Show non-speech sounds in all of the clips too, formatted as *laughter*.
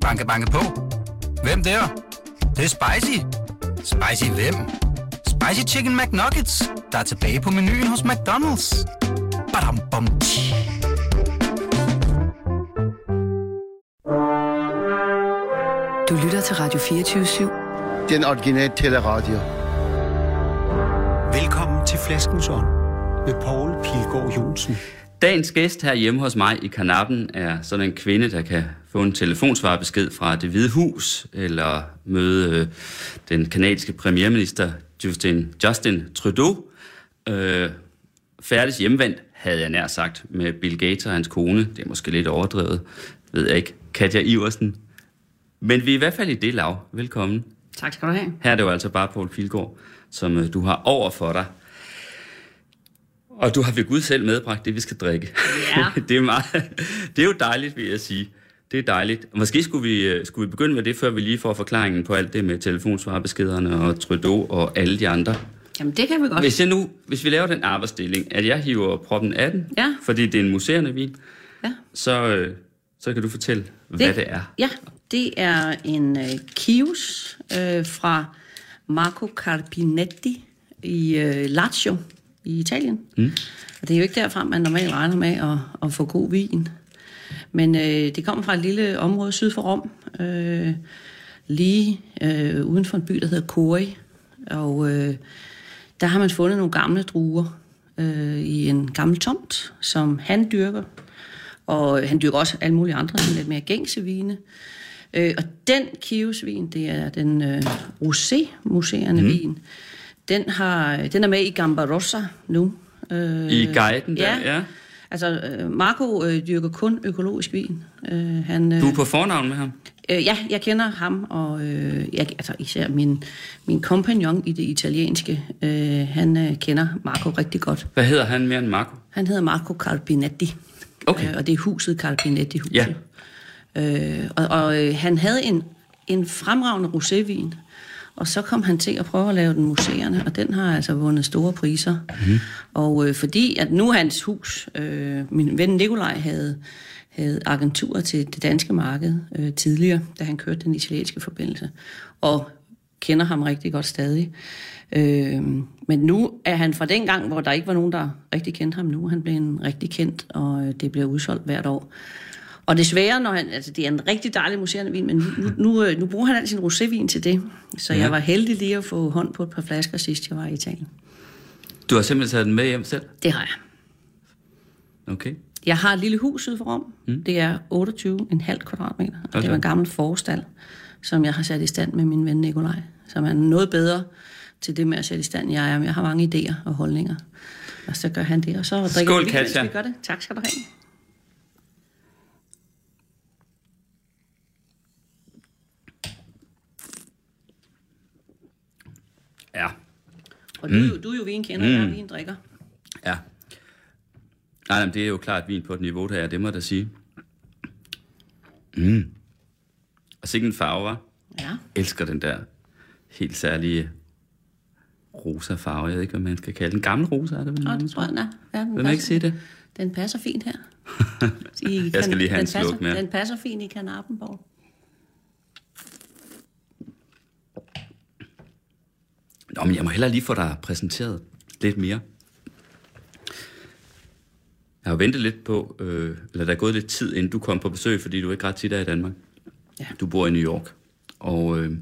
Banke, banke på. Hvem der? Det, det er spicy. Spicy hvem? Spicy Chicken McNuggets, der er tilbage på menuen hos McDonald's. Badum, bom, tji. Du lytter til Radio 24 Den originale teleradio. Velkommen til Flaskens Ånd med Poul Pilgaard Jonsen. Dagens gæst her hjemme hos mig i Kanappen er sådan en kvinde, der kan få en telefonsvarbesked fra det hvide hus, eller møde øh, den kanadiske premierminister Justin, Justin Trudeau. Øh, færdig hjemvendt, havde jeg nær sagt, med Bill Gates og hans kone. Det er måske lidt overdrevet, ved jeg ikke. Katja Iversen. Men vi er i hvert fald i det lav. Velkommen. Tak skal du have. Her er det jo altså bare Poul Pilgaard, som øh, du har over for dig. Og du har ved Gud selv medbragt det, vi skal drikke. Ja. *laughs* det, er meget, det er jo dejligt, vil jeg sige. Det er dejligt. Måske skulle vi, øh, skulle vi begynde med det, før vi lige får forklaringen på alt det med telefonsvarbeskederne og Trudeau og alle de andre. Jamen, det kan vi godt. Hvis, jeg nu, hvis vi laver den arbejdsdeling, at jeg hiver proppen af den, Ja. fordi det er en museerende vin, Ja. så, øh, så kan du fortælle, hvad det er. Ja, det er en uh, Chius uh, fra Marco Carpinetti i uh, Lazio i Italien. Mm. Og det er jo ikke derfra, man normalt regner med at, at få god vin. Men uh, det kommer fra et lille område syd for Rom, uh, lige uh, uden for en by, der hedder Cori. Og uh, der har man fundet nogle gamle druer uh, i en gammel tomt, som han dyrker. Og han dyrker også alle mulige andre, sådan lidt mere gængse vine. Øh, og den Kiosvin, det er den øh, rosé-museerne mm. vin. Den, har, den er med i Gambarossa nu. Øh, I guiden der, ja. ja. Altså, øh, Marco øh, dyrker kun økologisk vin. Øh, han, øh, Du er på fornavn med ham? Øh, ja, jeg kender ham, og øh, jeg, altså især min, min kompagnon i det italienske, øh, han øh, kender Marco rigtig godt. Hvad hedder han mere end Marco? Han hedder Marco Carpinetti, Okay. øh, og det er huset Carpinetti-huset. Ja. Øh, og og øh, han havde en, en fremragende rosévin, og så kom han til at prøve at lave den museerne, og den har altså vundet store priser. Mm. Og øh, fordi at nu hans hus, øh, min ven Nikolaj havde, havde agenturer til det danske marked øh, tidligere, da han kørte den italienske forbindelse, og kender ham rigtig godt stadig. Øh, men nu er han fra den gang, hvor der ikke var nogen, der rigtig kendte ham nu. Han blev en rigtig kendt, og øh, det bliver udsolgt hvert år. Og desværre, når han, altså det er en rigtig dejlig museerende vin, men nu, nu, nu, øh, nu bruger han al sin rosévin til det. Så Ja. jeg var heldig lige at få hånd på et par flasker sidst, jeg var i Italien. Du har simpelthen taget den med hjem selv? Det har jeg. Okay. Jeg har et lille hus syd for Rom. Mm. Det er 28,5 kvadratmeter. Og Okay. det var en gammel forstald, som jeg har sat i stand med min ven Nikolaj. Som er noget bedre til det med at sætte i stand, jeg er. Men jeg har mange idéer og holdninger. Og så gør han det, og så drikker Skål, vi vi gør det. Tak skal du have. Ja. Og du, mm. du er jo vinkender, mm. jeg er vindrikker. Ja. Nej, men det er jo klart vin på et niveau, der er, det må jeg da sige. Mm. Og sikke en farve, var. Ja. elsker den der helt særlige rosa farve. Jeg ved ikke, hvad man skal kalde den. Gammel rosa er det vel? Og nærmest? det tror jeg, den er. Ja, den Vil man ikke sige det? Den passer fint her. *laughs* I Jeg skal lige have en den passer, mere. Den passer fint i Kanapenborg. Nå, men jeg må hellere lige få dig præsenteret lidt mere. Jeg har ventet lidt på, øh, eller der er gået lidt tid, inden du kom på besøg, fordi du ikke ret tit er i Danmark. Ja. Du bor i New York, og øh,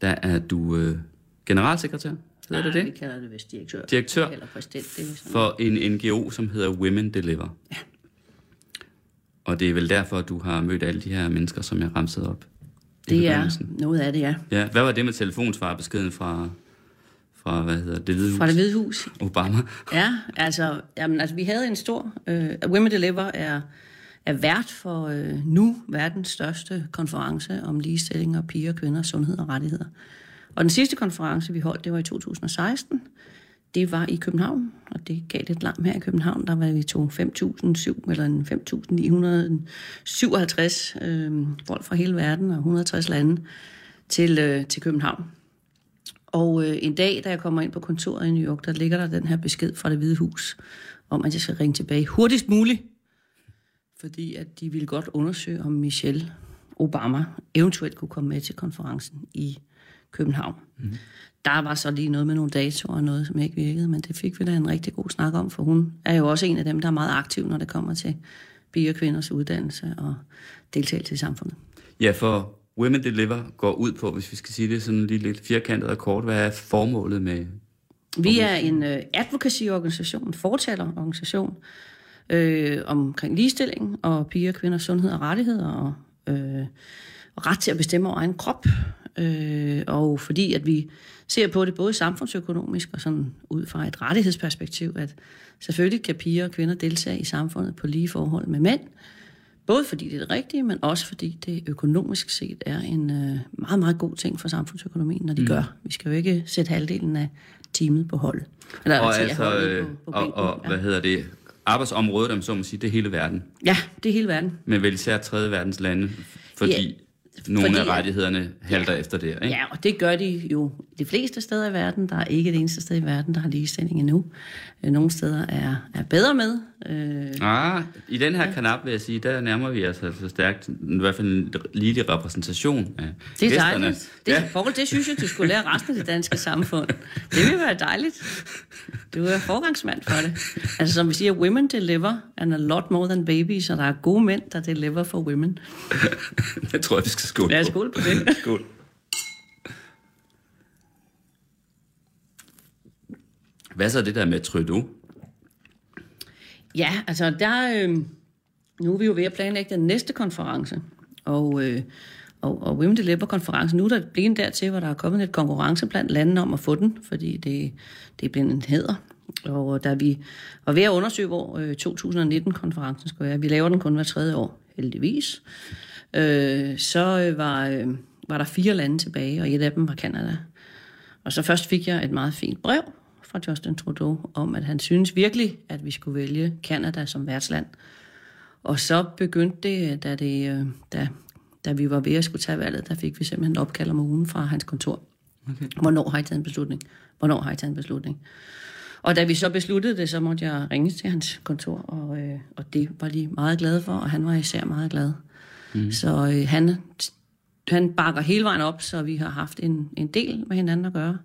der er du øh, generalsekretær, hedder det Nej, det? vi kalder det vist direktør. Direktør Eller præsident. Det er sådan. For en NGO, som hedder Women Deliver. Ja. Og det er vel derfor, du har mødt alle de her mennesker, som jeg ramsede op. Det er noget af det, ja. Ja, hvad var det med telefonsvarbeskeden fra, fra hvad hedder det, Hvide Hus? Fra det hvide hus. Obama. Ja, altså, jamen, altså vi havde en stor... Øh, Women Deliver er, er vært for øh, nu verdens største konference om ligestilling og piger, kvinder, sundhed og rettigheder. Og den sidste konference, vi holdt, det var i 2016. Det var i København, og det gav lidt larm her i København. Der var vi to 5.007 eller en 5.957 øh, folk fra hele verden og 160 lande til, øh, til København. Og øh, en dag, da jeg kommer ind på kontoret i New York, der ligger der den her besked fra det hvide hus, om at jeg skal ringe tilbage hurtigst muligt. Fordi at de ville godt undersøge, om Michelle Obama eventuelt kunne komme med til konferencen i København. Mm. Der var så lige noget med nogle datoer og noget, som ikke virkede, men det fik vi da en rigtig god snak om, for hun er jo også en af dem, der er meget aktiv, når det kommer til og kvinders uddannelse og deltagelse i samfundet. Ja, for Women Deliver går ud på, hvis vi skal sige det sådan lige lidt firkantet og kort, hvad er formålet med... Vi er en uh, advocacy-organisation, en fortalerorganisation øh, omkring ligestilling og piger kvinders sundhed og rettigheder og, øh, og ret til at bestemme over egen krop. Øh, og fordi at vi ser på det både samfundsøkonomisk og sådan ud fra et rettighedsperspektiv, at selvfølgelig kan piger og kvinder deltage i samfundet på lige forhold med mænd, Både fordi det er det rigtige, men også fordi det økonomisk set er en øh, meget, meget god ting for samfundsøkonomien, når de mm. gør. Vi skal jo ikke sætte halvdelen af teamet på hold. Eller og altså, øh, på, på og, og ja. hvad hedder det, arbejdsområdet, om så må sige, det er hele verden. Ja, det er hele verden. Men vel især tredje verdens lande, fordi nogle Fordi, af rettighederne halter ja, efter det. Ikke? Ja, og det gør de jo de fleste steder i verden. Der er ikke det eneste sted i verden, der har ligestilling endnu. Øh, nogle steder er, er bedre med. Øh, ah, I den her ja. kanap, vil jeg sige, der nærmer vi os altså stærkt, i hvert fald en lille repræsentation af Det er dejligt. Det, ja. forhold, det synes jeg, du skulle lære resten af det danske samfund. Det vil være dejligt. Du er forgangsmand for det. Altså som vi siger, women deliver, and a lot more than babies, og der er gode mænd, der deliver for women. *laughs* jeg tror, vi skal skåle på. Ja, skål på det. skål. Hvad så det der med Trudeau? Ja, altså der... Øh, nu er vi jo ved at planlægge den næste konference, og, øh, og, og Women Deliver-konferencen, nu er der blevet dertil, hvor der er kommet lidt konkurrence blandt landene om at få den, fordi det, det er blevet en hæder. Og da vi var ved at undersøge, hvor øh, 2019-konferencen skulle være, vi laver den kun hver tredje år, heldigvis, øh, så øh, var, øh, var der fire lande tilbage, og et af dem var Kanada. Og så først fik jeg et meget fint brev fra Justin Trudeau om, at han synes virkelig, at vi skulle vælge Kanada som værtsland. Og så begyndte det, da, det, øh, da, da vi var ved at skulle tage valget, der fik vi simpelthen en opkald om ugen fra hans kontor. Okay. Hvornår har I taget en beslutning? Hvornår har I taget en beslutning? Og da vi så besluttede det, så måtte jeg ringe til hans kontor, og, øh, og det var de meget glade for, og han var især meget glad. Mm. Så øh, han, han bakker hele vejen op, så vi har haft en, en del med hinanden at gøre.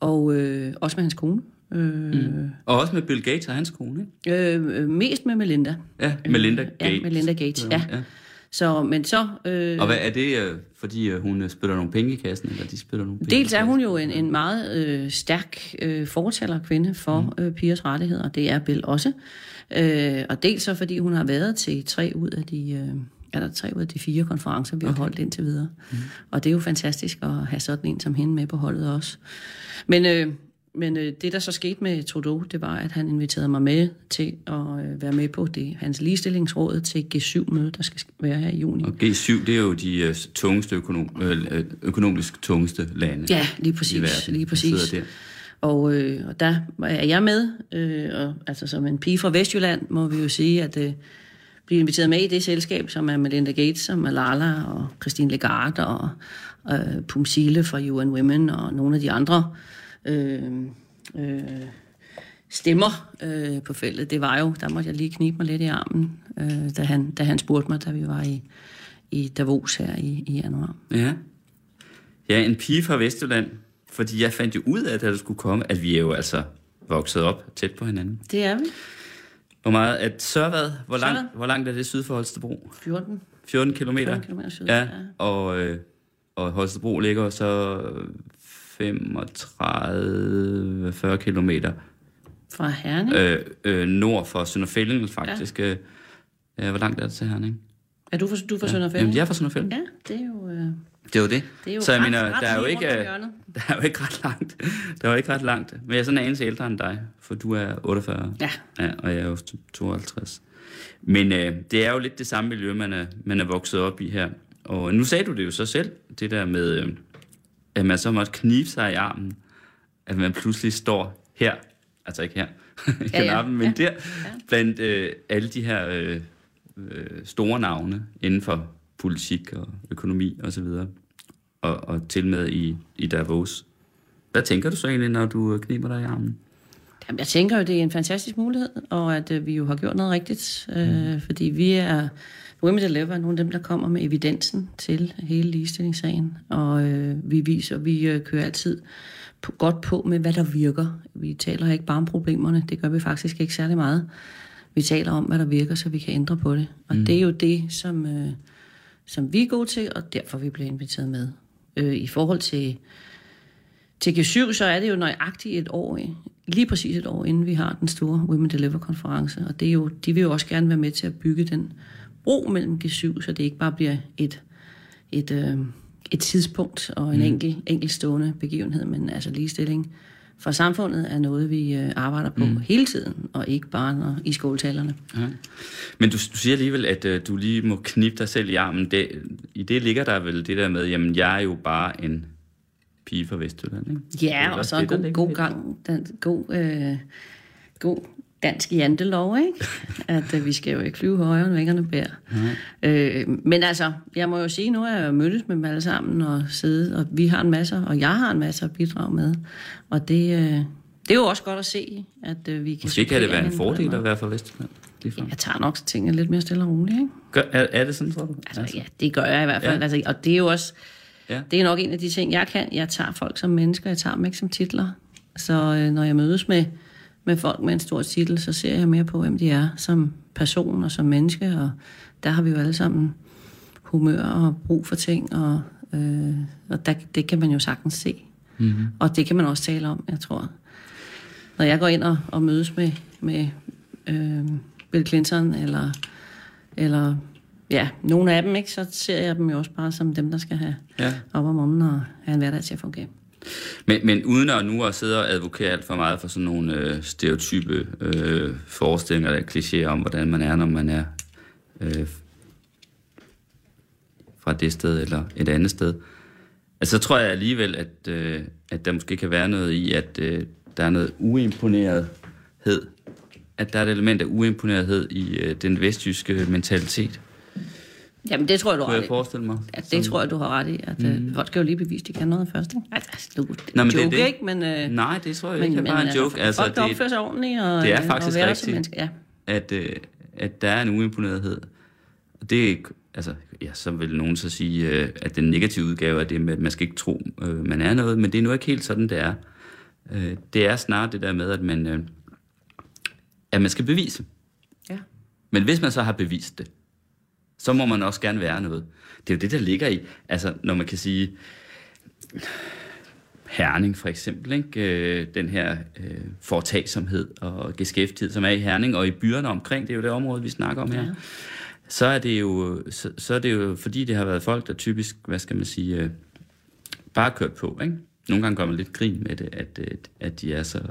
Og øh, også med hans kone. Øh, mm. Og også med Bill Gates og hans kone, ikke? Øh, mest med Melinda. Ja, Melinda Gates. Ja, Melinda Gates, ja. ja. Så, men så... Øh, og hvad er det, øh, fordi øh, hun spytter nogle penge i kassen, eller de spytter nogle penge Dels er hun jo en, en meget øh, stærk øh, fortaler kvinde for mm. øh, pigers rettigheder, og det er Bill også. Øh, og dels så, fordi hun har været til tre ud af de... Øh, eller tre ud af de fire konferencer, vi okay. har holdt indtil videre. Mm. Og det er jo fantastisk at have sådan en som hende med på holdet også. Men, øh, men øh, det, der så skete med Trudeau, det var, at han inviterede mig med til at øh, være med på det hans ligestillingsråd til G7-møde, der skal være her i juni. Og G7, det er jo de øh, tungeste økonom, øh, økonomisk tungeste lande Ja, lige præcis. I verden, lige præcis. Der. Og, øh, og der er jeg med, øh, og altså som en pige fra Vestjylland, må vi jo sige, at øh, blive inviteret med i det selskab, som er Melinda Gates og Malala og Christine Lagarde og øh, Pumsile fra UN Women og nogle af de andre øh, øh, stemmer øh, på feltet. Det var jo, der måtte jeg lige knibe mig lidt i armen, øh, da, han, da han spurgte mig, da vi var i, i Davos her i, i januar. Ja. ja, en pige fra Vestjylland, fordi jeg fandt jo ud af, at du skulle komme, at vi er jo altså vokset op tæt på hinanden. Det er vi. Hvor meget? At Sørvad, hvor, langt, hvor langt er det syd for Holstebro? 14. 14 kilometer? 14 kilometer syd, ja. ja. Og, øh, og Holstebro ligger så 35-40 kilometer. Fra Herning? Øh, øh, nord for Sønderfælden, faktisk. Ja. Øh, hvor langt er det til Herning? Er du fra, du fra ja. Sønderfælden? Jamen, jeg er fra Sønderfælden. Ja, det er jo... Øh... Det er jo det. det er jo så jeg ret, mener, ret der er jo ikke, *laughs* der er jo ikke ret langt. Der er jo ikke ret langt. Men jeg er sådan en anelse ældre end dig, for du er 48. Ja. ja og jeg er jo 52. Men øh, det er jo lidt det samme miljø, man er, man er vokset op i her. Og nu sagde du det jo så selv, det der med, øh, at man så måtte knibe sig i armen, at man pludselig står her, altså ikke her, *laughs* i ja, ja. men ja. der, blandt øh, alle de her øh, øh, store navne inden for politik og økonomi osv., og, og, og til med i, i Davos. Hvad tænker du så egentlig, når du kniber dig i armen? Jamen, jeg tænker jo, det er en fantastisk mulighed, og at øh, vi jo har gjort noget rigtigt, øh, mm. fordi vi er, Women Deliver er nogle af dem, der kommer med evidensen til hele ligestillingssagen, og øh, vi viser, vi øh, kører altid på, godt på med, hvad der virker. Vi taler ikke bare om problemerne, det gør vi faktisk ikke særlig meget. Vi taler om, hvad der virker, så vi kan ændre på det. Og mm. det er jo det, som, øh, som vi er gode til, og derfor vi bliver inviteret med. Øh, I forhold til, til G7, så er det jo nøjagtigt et år, lige præcis et år, inden vi har den store Women Deliver-konference. Og det er jo, de vil jo også gerne være med til at bygge den bro mellem G7, så det ikke bare bliver et, et, øh, et tidspunkt og en mm. enkelt, enkeltstående begivenhed, men altså ligestilling for samfundet er noget, vi øh, arbejder på mm. hele tiden, og ikke bare når, i skoletalerne. Ja. Men du, du siger alligevel, at uh, du lige må knippe dig selv i armen. Det, I det ligger der vel det der med, jamen jeg er jo bare en pige fra Vestjylland, ikke? Ja, og så en god, god gang, den, god, øh, god dansk jantelov, ikke? At øh, vi skal jo ikke flyve højere, end væggerne bærer. Øh, men altså, jeg må jo sige, nu er jeg mødtes med dem alle sammen og sidde, og vi har en masse, og jeg har en masse at bidrage med. Og det, øh, det er jo også godt at se, at øh, vi kan... Måske kan det være en fordel at være fra Vestjylland. Ja, jeg tager nok tingene lidt mere stille og roligt, ikke? Gør, er, er det sådan, tror du? Altså, altså, ja, det gør jeg i hvert fald. Ja. Altså, og det er jo også... Ja. Det er nok en af de ting, jeg kan. Jeg tager folk som mennesker, jeg tager dem ikke som titler. Så øh, når jeg mødes med med folk med en stor titel, så ser jeg mere på, hvem de er som person og som menneske, og der har vi jo alle sammen humør og brug for ting, og, øh, og der, det kan man jo sagtens se. Mm-hmm. Og det kan man også tale om, jeg tror. Når jeg går ind og, og mødes med, med øh, Bill Clinton, eller, eller ja, nogle af dem, ikke, så ser jeg dem jo også bare som dem, der skal have ja. op om morgenen og have en hverdag til at fungere. Men, men uden at nu at sidde og advokere alt for meget for sådan nogle øh, stereotype øh, forestillinger eller klichéer om, hvordan man er, når man er øh, fra det sted eller et andet sted. Altså, så tror jeg alligevel, at, øh, at der måske kan være noget i, at øh, der er noget uimponerethed. At der er et element af uimponerethed i øh, den vestjyske mentalitet. Jamen, det tror jeg, du har ret i. jeg forestille mig. Ja, det tror jeg, du har ret i. At, øh, mm. Folk skal jo lige bevise, de kan noget først. Ikke? Altså, du, det er en joke, det, det. ikke? Men, uh, Nej, det tror jeg men, ikke er bare en joke. Altså, folk, der opfører sig ordentligt og, det er faktisk og rigtigt, ja. at, uh, at der er en uimponerethed. Det er, altså, ja, så vil nogen så sige, uh, at den negative udgave er det med, at man skal ikke tro, uh, man er noget, men det er nu ikke helt sådan, det er. Uh, det er snart det der med, at man, uh, at man skal bevise. Ja. Men hvis man så har bevist det, så må man også gerne være noget. Det er jo det, der ligger i, altså når man kan sige, Herning for eksempel, ikke? Øh, den her øh, foretagsomhed og geskæftighed, som er i Herning og i byerne omkring, det er jo det område, vi snakker om her. Ja. Så er det jo, så, så er det jo, fordi det har været folk, der typisk, hvad skal man sige, øh, bare kørt på, ikke? Nogle gange gør man lidt grin med det, at, øh, at de er så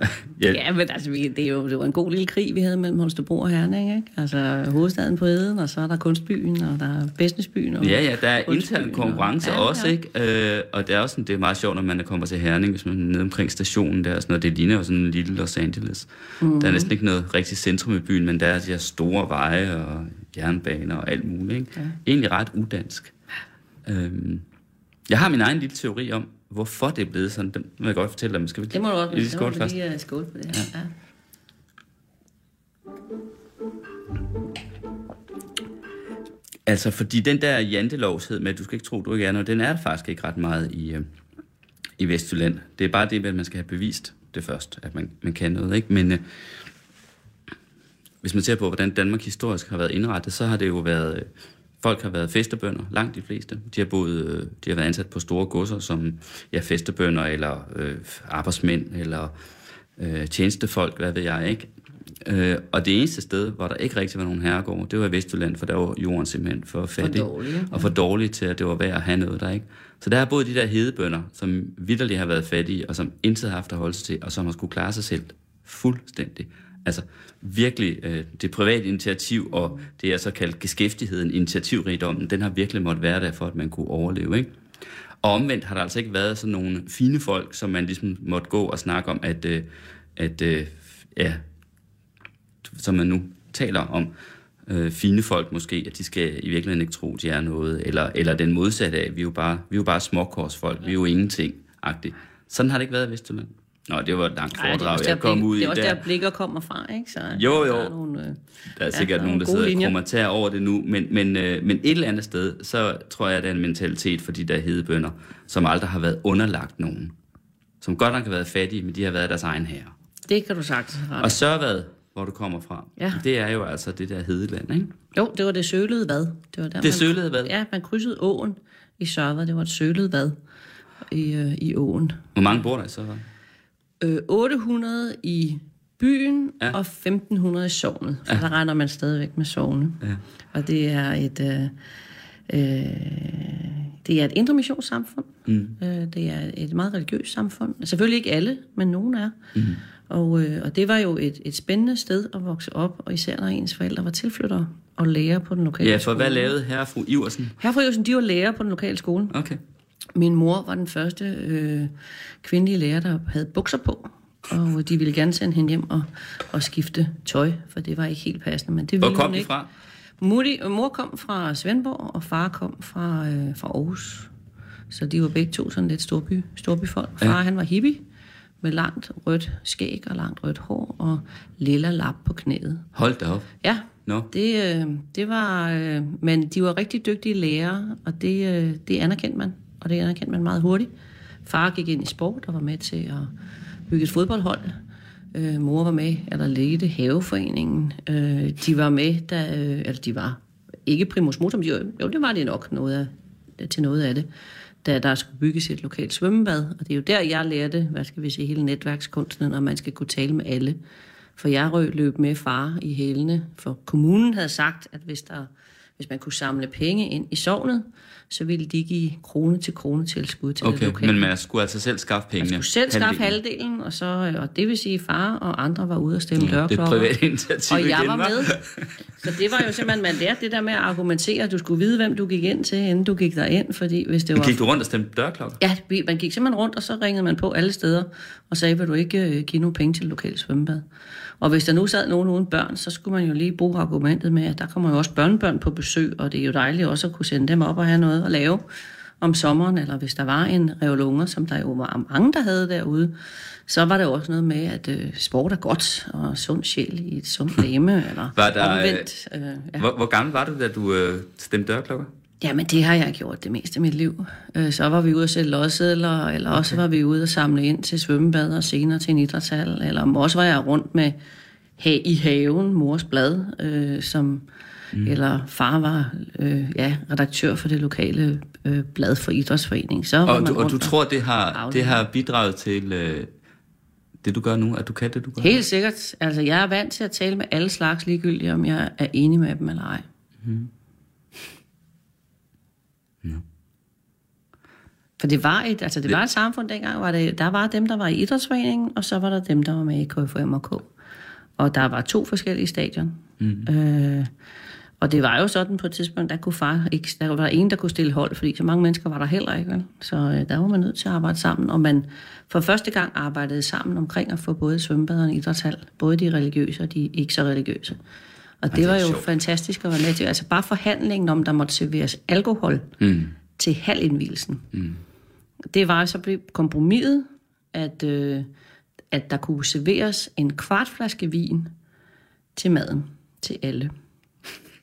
*laughs* ja. ja, men altså, det, er jo, det var en god lille krig, vi havde mellem Holstebro og Herning, ikke? Altså hovedstaden på Eden, og så er der kunstbyen, og der er businessbyen. Og ja, ja, der er intern konkurrence og, ja, også, ja. ikke? Øh, og det er også sådan, det er meget sjovt, når man kommer til Herning, hvis man er nede omkring stationen der, sådan noget, det ligner jo sådan en lille Los Angeles. Mm-hmm. Der er næsten ikke noget rigtig centrum i byen, men der er de her store veje og jernbaner og alt muligt, ikke? Ja. Egentlig ret udansk. Øhm, jeg har min egen lille teori om, hvorfor det er blevet sådan. Det må jeg godt fortælle dig. Skal vi det må du godt. Lige skål først. Lige skål på det her. Ja. ja. Altså, fordi den der jantelovshed med, at du skal ikke tro, du ikke er noget, den er der faktisk ikke ret meget i, øh, i Vestjylland. Det er bare det, at man skal have bevist det først, at man, man kan noget. Ikke? Men øh, hvis man ser på, hvordan Danmark historisk har været indrettet, så har det jo været... Øh, Folk har været festebønder, langt de fleste. De har, boet, øh, de har været ansat på store godser som ja, festebønder, eller øh, arbejdsmænd, eller øh, tjenestefolk, hvad ved jeg ikke. Øh, og det eneste sted, hvor der ikke rigtig var nogen herregård, det var Vestjylland, for der var jorden simpelthen for fattig. For dårlig, ja. Og for dårlig til, at det var værd at have noget der, ikke? Så der er både de der hedebønder, som vidderligt har været fattige, og som intet har haft at holde sig til, og som har skulle klare sig selv fuldstændig. Altså virkelig øh, det private initiativ og det er så kaldt geskæftigheden, initiativrigdommen, den har virkelig måttet være der for, at man kunne overleve. Ikke? Og omvendt har der altså ikke været sådan nogle fine folk, som man ligesom måtte gå og snakke om, at, øh, at øh, ja, som man nu taler om, øh, fine folk måske, at de skal i virkeligheden ikke tro, de er noget, eller, eller den modsatte af, vi er jo bare, vi er jo bare småkorsfolk, vi er jo ingenting-agtigt. Sådan har det ikke været i Vestjylland. Nå, det var et langt Ej, det er foredrag, også der, jeg kom blik- ud det er også der. der, blikker kommer fra, ikke? Så, Jo, jo. Der er, nogle, øh, Der er sikkert er nogen, der sidder og linjer. kommenterer over det nu, men, men, øh, men et eller andet sted, så tror jeg, at der er en mentalitet for de der hedebønder, som aldrig har været underlagt nogen. Som godt nok har været fattige, men de har været deres egen herre. det kan du sagtens have Og. Sørvad, hvor du kommer fra, Ja. det er jo altså det der hedeland, ikke? Jo, det var det sølede vad. Det, var der, Det sølede vad? Ja, man krydsede åen i Sørvad. Det var et sølet vad i, øh, i åen. Hvor mange bor der i Sørvad? Øh, 800 i byen Ja. og 1500 i sovnet. For ja. der regner man stadigvæk med sovne. Ja. Og det er et... Øh, øh, det er et indremissionssamfund. Mm. Øh, det er et meget religiøst samfund. Selvfølgelig ikke alle, men nogen er. Mm. Og, øh, og det var jo et, et spændende sted at vokse op, og især når ens forældre var tilflyttere og lærer på den lokale Ja, for skole. hvad lavede herre og fru Iversen? Herfra Jørgensen, de var lærer på den lokale skole. Okay. Min mor var den første øh, kvindelige lærer, der havde bukser på. Og de ville gerne sende hende hjem og, og skifte tøj, for det var ikke helt passende. Men det Hvor ville kom hun de ikke. fra? Mutti, mor kom fra Svendborg, og far kom fra, øh, fra Aarhus. Så de var begge to sådan lidt storby, storbyfolk. Far, ja. han var hippie, med langt rødt skæg og langt rødt hår, og lilla lap på knæet. Hold da op. Ja, Nå. det, øh, det var... Øh, men de var rigtig dygtige lærere, og det, øh, det anerkendte man. Og det anerkendte man meget hurtigt. Far gik ind i sport og var med til at bygge et fodboldhold. Øh, mor var med, eller ledte haveforeningen. Øh, de var med, da, øh, eller de var ikke primus motor, men de, var- jo, det var det nok noget af, til noget af det, da der skulle bygges et lokalt svømmebad. Og det er jo der, jeg lærte, hvad skal vi sige, hele netværkskunsten, og man skal kunne tale med alle. For jeg løb med far i hælene, for kommunen havde sagt, at hvis, der, hvis man kunne samle penge ind i sovnet, så ville de give krone til krone tilskud til det Okay, lokale. men man skulle altså selv skaffe pengene. Man skulle selv skaffe Halvdelen. halvdelen, og, så, øh, og det vil sige, far og andre var ude og stemme Mm, det er dørklokker. privat initiativ Og jeg igen, var med. Så det var jo simpelthen, man lærte det der med at argumentere. Du skulle vide, hvem du gik ind til, inden du gik derind, fordi hvis det var... Gik du rundt og stemte dørklokker? Ja, man gik simpelthen rundt, og så ringede man på alle steder, og sagde, vil du ikke øh, give nogle penge til lokale svømmebad? Og hvis der nu sad nogen uden børn, så skulle man jo lige bruge argumentet med, at der kommer jo også børnebørn på besøg, og det er jo dejligt også at kunne sende dem op og have noget at lave om sommeren, eller hvis der var en revolunger, som der jo var mange, der havde derude, så var der jo også noget med, at øh, sport er godt, og sund sjæl i et sundt *laughs* læme, eller Var der, øh, omvendt. Øh, ja. Hvor, hvor gammel var du, da du øh, stemte dørklokker? Jamen, det har jeg gjort det meste af mit liv. Øh, Så var vi ude at sælge lodsedler, eller også var vi ude at samle ind til svømmebad og senere til en idrætshal. Eller også var jeg rundt med ha- i haven, mors blad, øh, som, mm. eller far var øh, ja, redaktør for det lokale øh, blad for idrætsforening. Så Og du, og du tror, det har, det har bidraget til øh, det, du gør nu? At du kan det, du gør? Helt sikkert. Altså, jeg er vant til at tale med alle slags ligegyldigt, om jeg er enig med dem eller ej. For det var et, altså det var et samfund dengang, var det, der var dem, der var i idrætsforeningen, og så var der dem, der var med i KFM og K. Og der var to forskellige stadion. Mm. Øh, og det var jo sådan på et tidspunkt, der kunne far ikke, der var en, der kunne stille hold, fordi så mange mennesker var der heller ikke. Vel? Så øh, der var man nødt til at arbejde sammen, og man for første gang arbejdede sammen omkring at få både svømmebad og idrætshal, både de religiøse og de ikke så religiøse. Og det, det var jo sjovt. fantastisk at være med til. Altså bare forhandlingen om, der måtte serveres alkohol Mm. til halvindvielsen. Mm. Det var så blev kompromiset, at, øh, at der kunne serveres en kvart flaske vin til maden, til alle.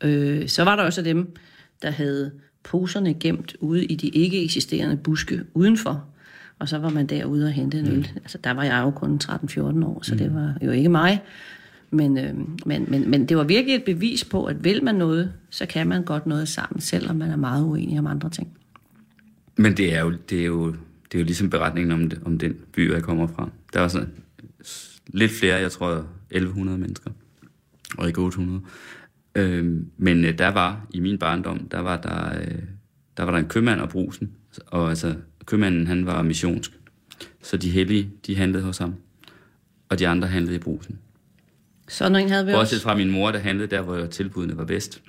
Øh, så var der også dem, der havde poserne gemt ude i de ikke eksisterende buske udenfor. Og så var man derude og hente en øl. Mm. Altså, der var jeg jo kun 13-14 år, så mm. det var jo ikke mig. Men, øh, men, men, men det var virkelig et bevis på, at vil man noget, så kan man godt noget sammen, selvom man er meget uenig om andre ting. Men det er jo, det er jo, det er jo ligesom beretningen om, det, om den by, jeg kommer fra. Der var sådan lidt flere, jeg tror 1100 mennesker, og ikke 800. Øhm, men øh, der var, i min barndom, der var der, øh, der var der en købmand og brusen, og altså, købmanden, han var missionsk. Så de hellige, de handlede hos ham, og de andre handlede i brusen. Sådan en havde vi Bortset også. fra min mor, der handlede der, hvor tilbudene var bedst.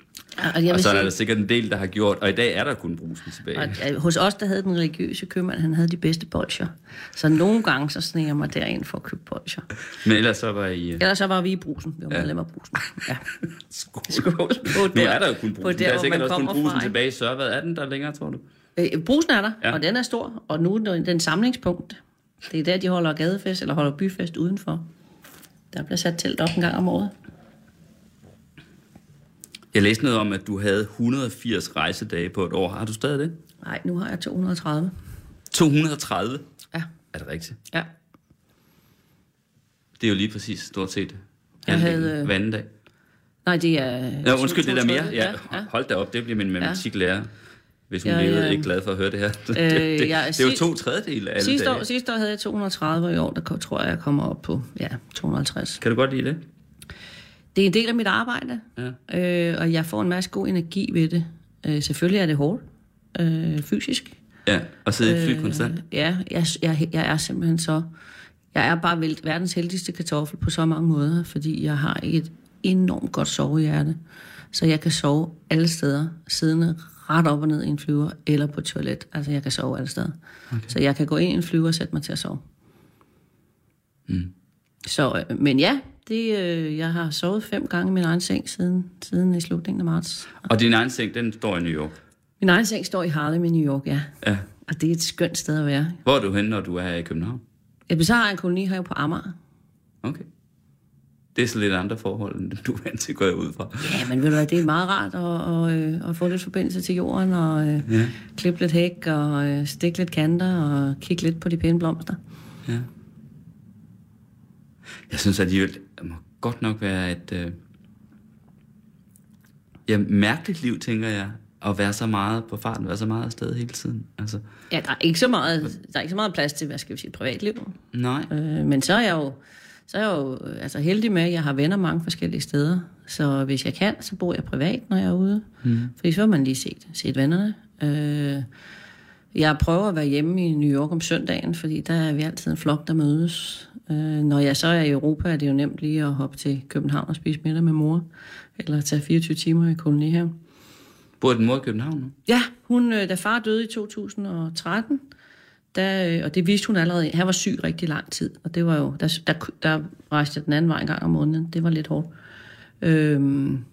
Og, jeg Og så er sige, der sikkert en del, der har gjort, og i dag er der kun brusen tilbage. Og, hos os, der havde den religiøse købmand, han havde de bedste bolcher. Så nogle gange, så sneger jeg mig derind for at købe bolcher. Men ellers så var I... øh, Ellers så var vi i brusen. Vi var Ja. medlem af brusen. *laughs* Ja. Skål. Skål på Nu der- er der jo kun på brusen. der, Der er sikkert også kun brusen fra, tilbage i Sørvad. Er den der længere, tror du? Øh, brusen er der, ja. og den er stor. Og nu er den samlingspunkt Det er der, de holder gadefest, eller holder byfest udenfor. Der bliver sat telt op en gang om året. Jeg læste noget om, at du havde 180 rejsedage på et år. Har du stadig det? Nej, nu har jeg 230. 230? Ja. Er det rigtigt? Ja. Det er jo lige præcis stort set Jeg havde, øh, hver anden dag. Nej, det er... Ja, undskyld, det der mere. Ja, Ja, ja. hold da op, det bliver min matematiklærer. Hvis hun Ja, levede, ja. ikke glad for at høre det her. det, Øh, det, jeg- det er jo to tredjedel af alle Sidste dage. år, sidste år havde jeg 230, og i år der tror jeg, jeg kommer op på ja, 250. Kan du godt lide det? Det er en del af mit arbejde, Ja. øh, og jeg får en masse god energi ved det. Øh, selvfølgelig er det hårdt, øh, fysisk. Ja, og sidde i fly konstant. Ja, jeg, jeg, jeg er simpelthen så... Jeg er bare vel, verdens heldigste kartoffel på så mange måder, fordi jeg har et enormt godt sovehjerte. Så jeg kan sove alle steder, siddende ret op og ned i en flyver, eller på et toilet. Altså, jeg kan sove alle steder. Okay. Så jeg kan gå ind i en flyver og sætte mig til at sove. Mm. Så, øh, men ja, det, øh, jeg har sovet fem gange i min egen seng siden, siden i slutningen af marts. Og din egen seng, den står i New York. Min egen seng står i Harlem i New York, ja. Ja. Og det er et skønt sted at være. Hvor er du henne, når du er i København? Jeg så har jeg en koloni her på Amager. Okay. Det er så lidt andre forhold, end du er vant til, går jeg ud fra. Ja, men ved du hvad, det er meget rart at, at, øh, at få lidt forbindelse til jorden, og øh, Ja. klippe lidt hæk, og øh, stikke lidt kanter, og kigge lidt på de pæne blomster. Ja. Jeg synes alligevel, det må godt nok være et... Øh... Ja, mærkeligt liv, tænker jeg. At være så meget på farten, være så meget afsted hele tiden. Altså, Ja, der er ikke så meget, der er ikke så meget plads til, hvad skal vi sige, privatliv. nej. Øh, men så er jeg jo, så er jeg jo altså heldig med, at jeg har venner mange forskellige steder. Så hvis jeg kan, så bor jeg privat, når jeg er ude. Mm. Fordi så har man lige set, set vennerne. Øh, jeg prøver at være hjemme i New York om søndagen, fordi der er vi altid en flok, der mødes. Øh, når jeg så er i Europa, er det jo nemt lige at hoppe til København og spise middag med mor. Eller tage 24 timer i kolonihaven. Bor din mor i København nu? Ja, hun, øh, da far døde i 2013, der, øh, og det vidste hun allerede, han var syg rigtig lang tid, og det var jo, der, der, der rejste jeg den anden vej en gang om måneden, det var lidt hårdt. Øhm,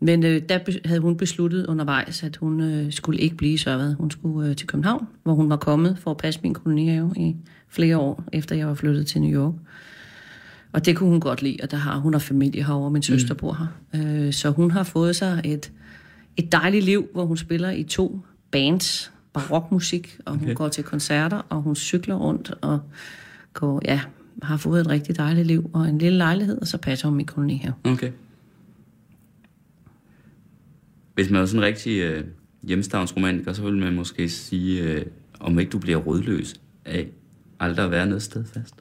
men øh, der havde hun besluttet undervejs, at hun øh, skulle ikke blive i Sørvad. Hun skulle øh, til København, hvor hun var kommet for at passe min kolonihave i flere år, efter jeg var flyttet til New York. Og det kunne hun godt lide, og der har hun har familie herovre, og min søster bor her. Øh, så hun har fået sig et, et dejligt liv, hvor hun spiller i to bands, barokmusik, og hun Okay. går til koncerter, og hun cykler rundt, og går, ja, har fået et rigtig dejligt liv, og en lille lejlighed, og så passer hun min koloni her. Okay. Hvis man er sådan en rigtig øh, hjemstavnsromantiker, så vil man måske sige, øh, om ikke du bliver rødløs af aldrig at være noget sted fast.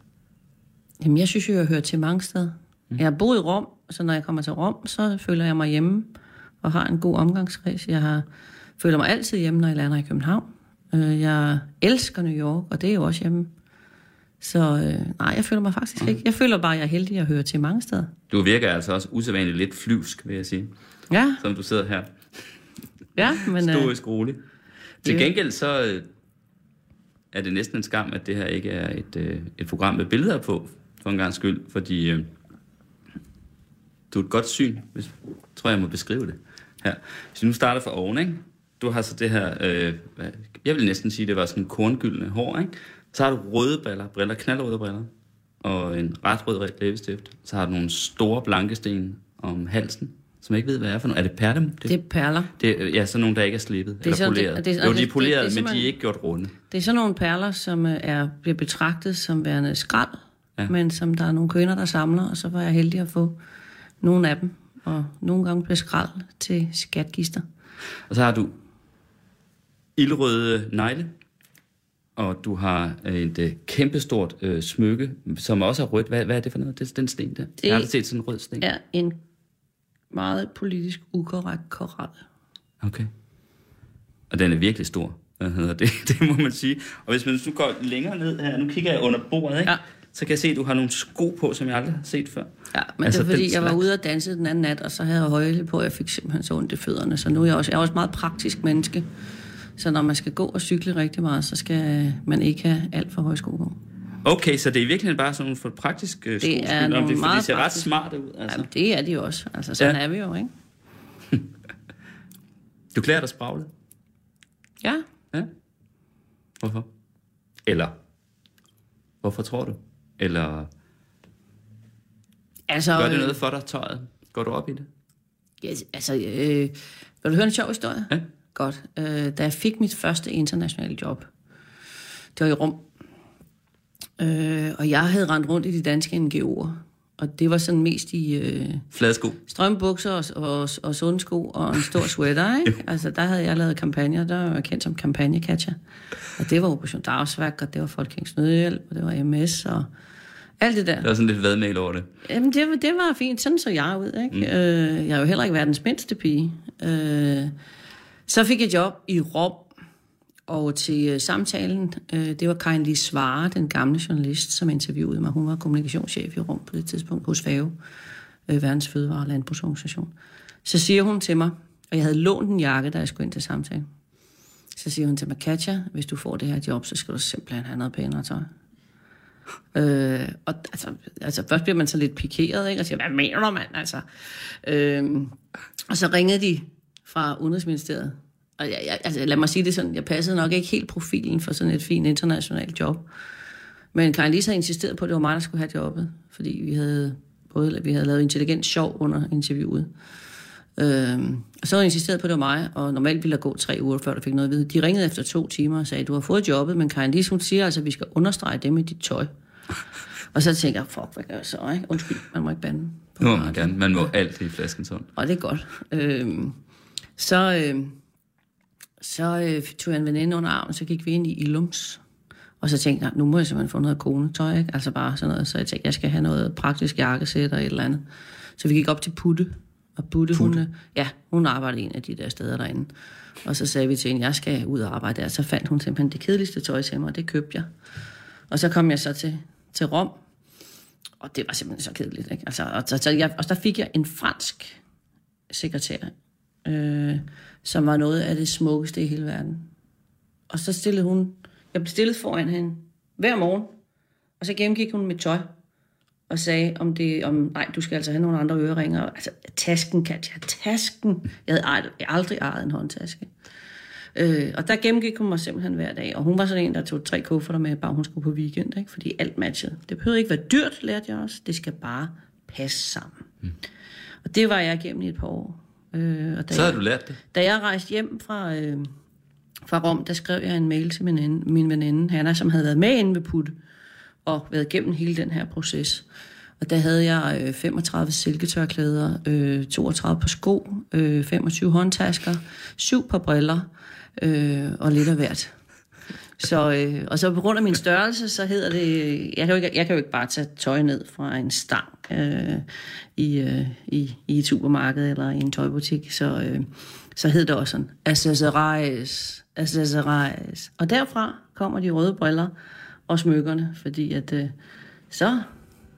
Jamen, jeg synes jo, jeg hører til mange steder. Jeg har boet i Rom, så når jeg kommer til Rom, så føler jeg mig hjemme og har en god omgangskreds. Jeg har, føler mig altid hjemme, når jeg lander i København. Øh, Jeg elsker New York, og det er jo også hjemme. Så øh, nej, jeg føler mig faktisk ikke. Jeg føler bare, at jeg er heldig at høre til mange steder. Du virker altså også usædvanligt lidt flyvsk, vil jeg sige, Ja, som du sidder her. ja men... Øh, Stoisk rolig. Til gengæld så øh, er det næsten en skam, at det her ikke er et, øh, et program med billeder på, for en gang skyld, fordi øh, du er et godt syn, hvis, tror jeg må beskrive det her. Hvis vi nu starter fra oven, ikke? Du har så det her, øh, hvad- jeg vil næsten sige, det var sådan korngyldne hår, ikke? Så har du røde briller, briller, knaldrøde briller, og en ret rød læbestift. Så har du nogle store blanke sten om halsen, som jeg ikke ved, hvad er for noget. Er det perlem? det er perler. Det, er- ja, sådan nogle, der ikke er slippet er eller sådan- det- poleret. det- jo, de er det- det- poleret, det er men de er ikke gjort runde. Det er sådan nogle perler, som øh, er, bliver betragtet som værende skrald, Ja. ja. men som der er nogle kvinder, der samler, og så var jeg heldig at få nogle af dem. Og nogle gange blev skrald til skatgister. Og så har du ildrøde negle, og du har et øh, kæmpestort øh, smykke, som også er rødt. Hvad, hvad er det for noget? Det er den sten der. Det... Jeg har aldrig set sådan en rød sten. er en meget politisk ukorrekt koral. Okay. Og den er virkelig stor. Hvad hedder det? *laughs* Det må man sige. Og hvis man nu går længere ned her, nu kigger jeg under bordet, ikke? Ja. så kan jeg se, at du har nogle sko på, som jeg aldrig har set før. Ja, men Altså, altså, det er fordi, den jeg var ude og danse den anden nat, og så havde jeg højle på, og jeg fik simpelthen så ondt i fødderne. Så nu er jeg også, jeg er også et meget praktisk menneske. Så når man skal gå og cykle rigtig meget, så skal man ikke have alt for høje sko på. Okay, så det er virkelig bare sådan for praktiske øh, sko, Det er skyld, om det, for de ser ret praktiske- smarte ud. Altså. Jamen, det er de også. Altså, sådan Ja. ja. er vi jo, ikke? *laughs* Du klæder dig spraglet. Ja, Ja. Hvorfor? Eller Hvorfor tror du? Eller Altså, gør det noget for dig, tøjet? Går du op i det? Ja, altså, øh, vil du høre en sjov historie? Ja. Godt. Øh, da jeg fik mit første internationale job, det var i Rom, øh, og jeg havde rendt rundt i de danske NGO'er, og det var sådan mest i øh, Fladsko. strømbukser og, og, og sundsko og en stor *laughs* sweater, ikke? Altså, der havde jeg lavet kampagner, der var jeg kendt som kampagnekatcher. Og det var Operation Dagsværk, og det var Folkekings Nødhjælp, og det var MS, og alt det der. Der er sådan lidt vadmæl over det. Jamen, det, var- det var fint. Sådan så jeg ud, ikke? Mm. Øh, jeg er jo heller ikke verdens mindste pige. Øh, så fik jeg job i Rom, og til øh, samtalen, øh, det var Karin Lis Svare, den gamle journalist, som interviewede mig. Hun var kommunikationschef i Rom på det tidspunkt hos FAO, øh, Verdens Fødevare- og Landbrugsorganisation. Så siger hun til mig, og jeg havde lånt en jakke, da jeg skulle ind til samtalen. Så siger hun til mig, Katja, hvis du får det her job, så skal du simpelthen have noget pænere tøj. Øh, og altså, altså, først bliver man så lidt pikeret, ikke? Og siger, hvad mener du, mand? Altså, øh, og så ringede de fra Udenrigsministeriet. Og jeg, jeg, altså, lad mig sige det sådan, jeg passede nok ikke helt profilen for sådan et fint internationalt job. Men Karin Lise havde insisteret på, at det var mig, der skulle have jobbet. Fordi vi havde, både, vi havde lavet intelligent sjov under interviewet. Øhm, og så insisteret på, at det var mig, og normalt ville der gå tre uger, før du fik noget at vide. De ringede efter to timer og sagde, du har fået jobbet, men Karin Lise, hun siger altså, at vi skal understrege det med dit tøj. Og så tænker jeg, fuck, hvad gør jeg så, ikke? Undskyld, man må ikke bande. Nu må man gerne. Man må altid i flasken sådan. Og det er godt. Øhm, så øhm, så øh, tog jeg en veninde under armen, så gik vi ind i Ilums. Og så tænkte jeg, nu må jeg simpelthen få noget konetøj, ikke? Altså bare sådan noget. Så jeg tænkte, jeg skal have noget praktisk jakkesæt og et eller andet. Så vi gik op til Putte. Og Putte, Putte. Hun, ja, hun arbejdede en af de der steder derinde. Og så sagde vi til hende, jeg skal ud og arbejde der. Så fandt hun simpelthen det kedeligste tøj til mig, og det købte jeg. Og så kom jeg så til, til Rom, og det var simpelthen så kedeligt. Ikke? Altså, og, så, så jeg, og der fik jeg en fransk sekretær, øh, som var noget af det smukkeste i hele verden. Og så stillede hun, jeg blev stillet foran hende hver morgen, og så gennemgik hun mit tøj, og sagde, om det, om, nej, du skal altså have nogle andre øreringer. Altså, tasken, Katja, tasken. Jeg havde ej- jeg aldrig ejet en håndtaske. Øh, og der gennemgik hun mig simpelthen hver dag. Og hun var sådan en, der tog tre kufferter med, bare hun skulle på weekend, ikke? fordi alt matchede. Det behøver ikke være dyrt, lærte jeg også. Det skal bare passe sammen. Mm. Og det var jeg igennem i et par år. Øh, og da Så har jeg, du lært det. da jeg rejste hjem fra, øh, fra Rom, der skrev jeg en mail til min, veninde, min veninde, Hanna, som havde været med inde ved Putte, og været igennem hele den her proces. Og der havde jeg øh, 35 silketørklæder, øh, 32 par sko, øh, 25 håndtasker, syv par briller øh, og lidt af hvert. Så, øh, og så på grund af min størrelse, så hedder det, jeg kan jo ikke, jeg kan jo ikke bare tage tøj ned fra en stang øh, i, øh, i, i et supermarked eller i en tøjbutik, så, øh, så hed det også sådan, accessories, accessories. Og derfra kommer de røde briller og smykkerne, fordi at, øh, så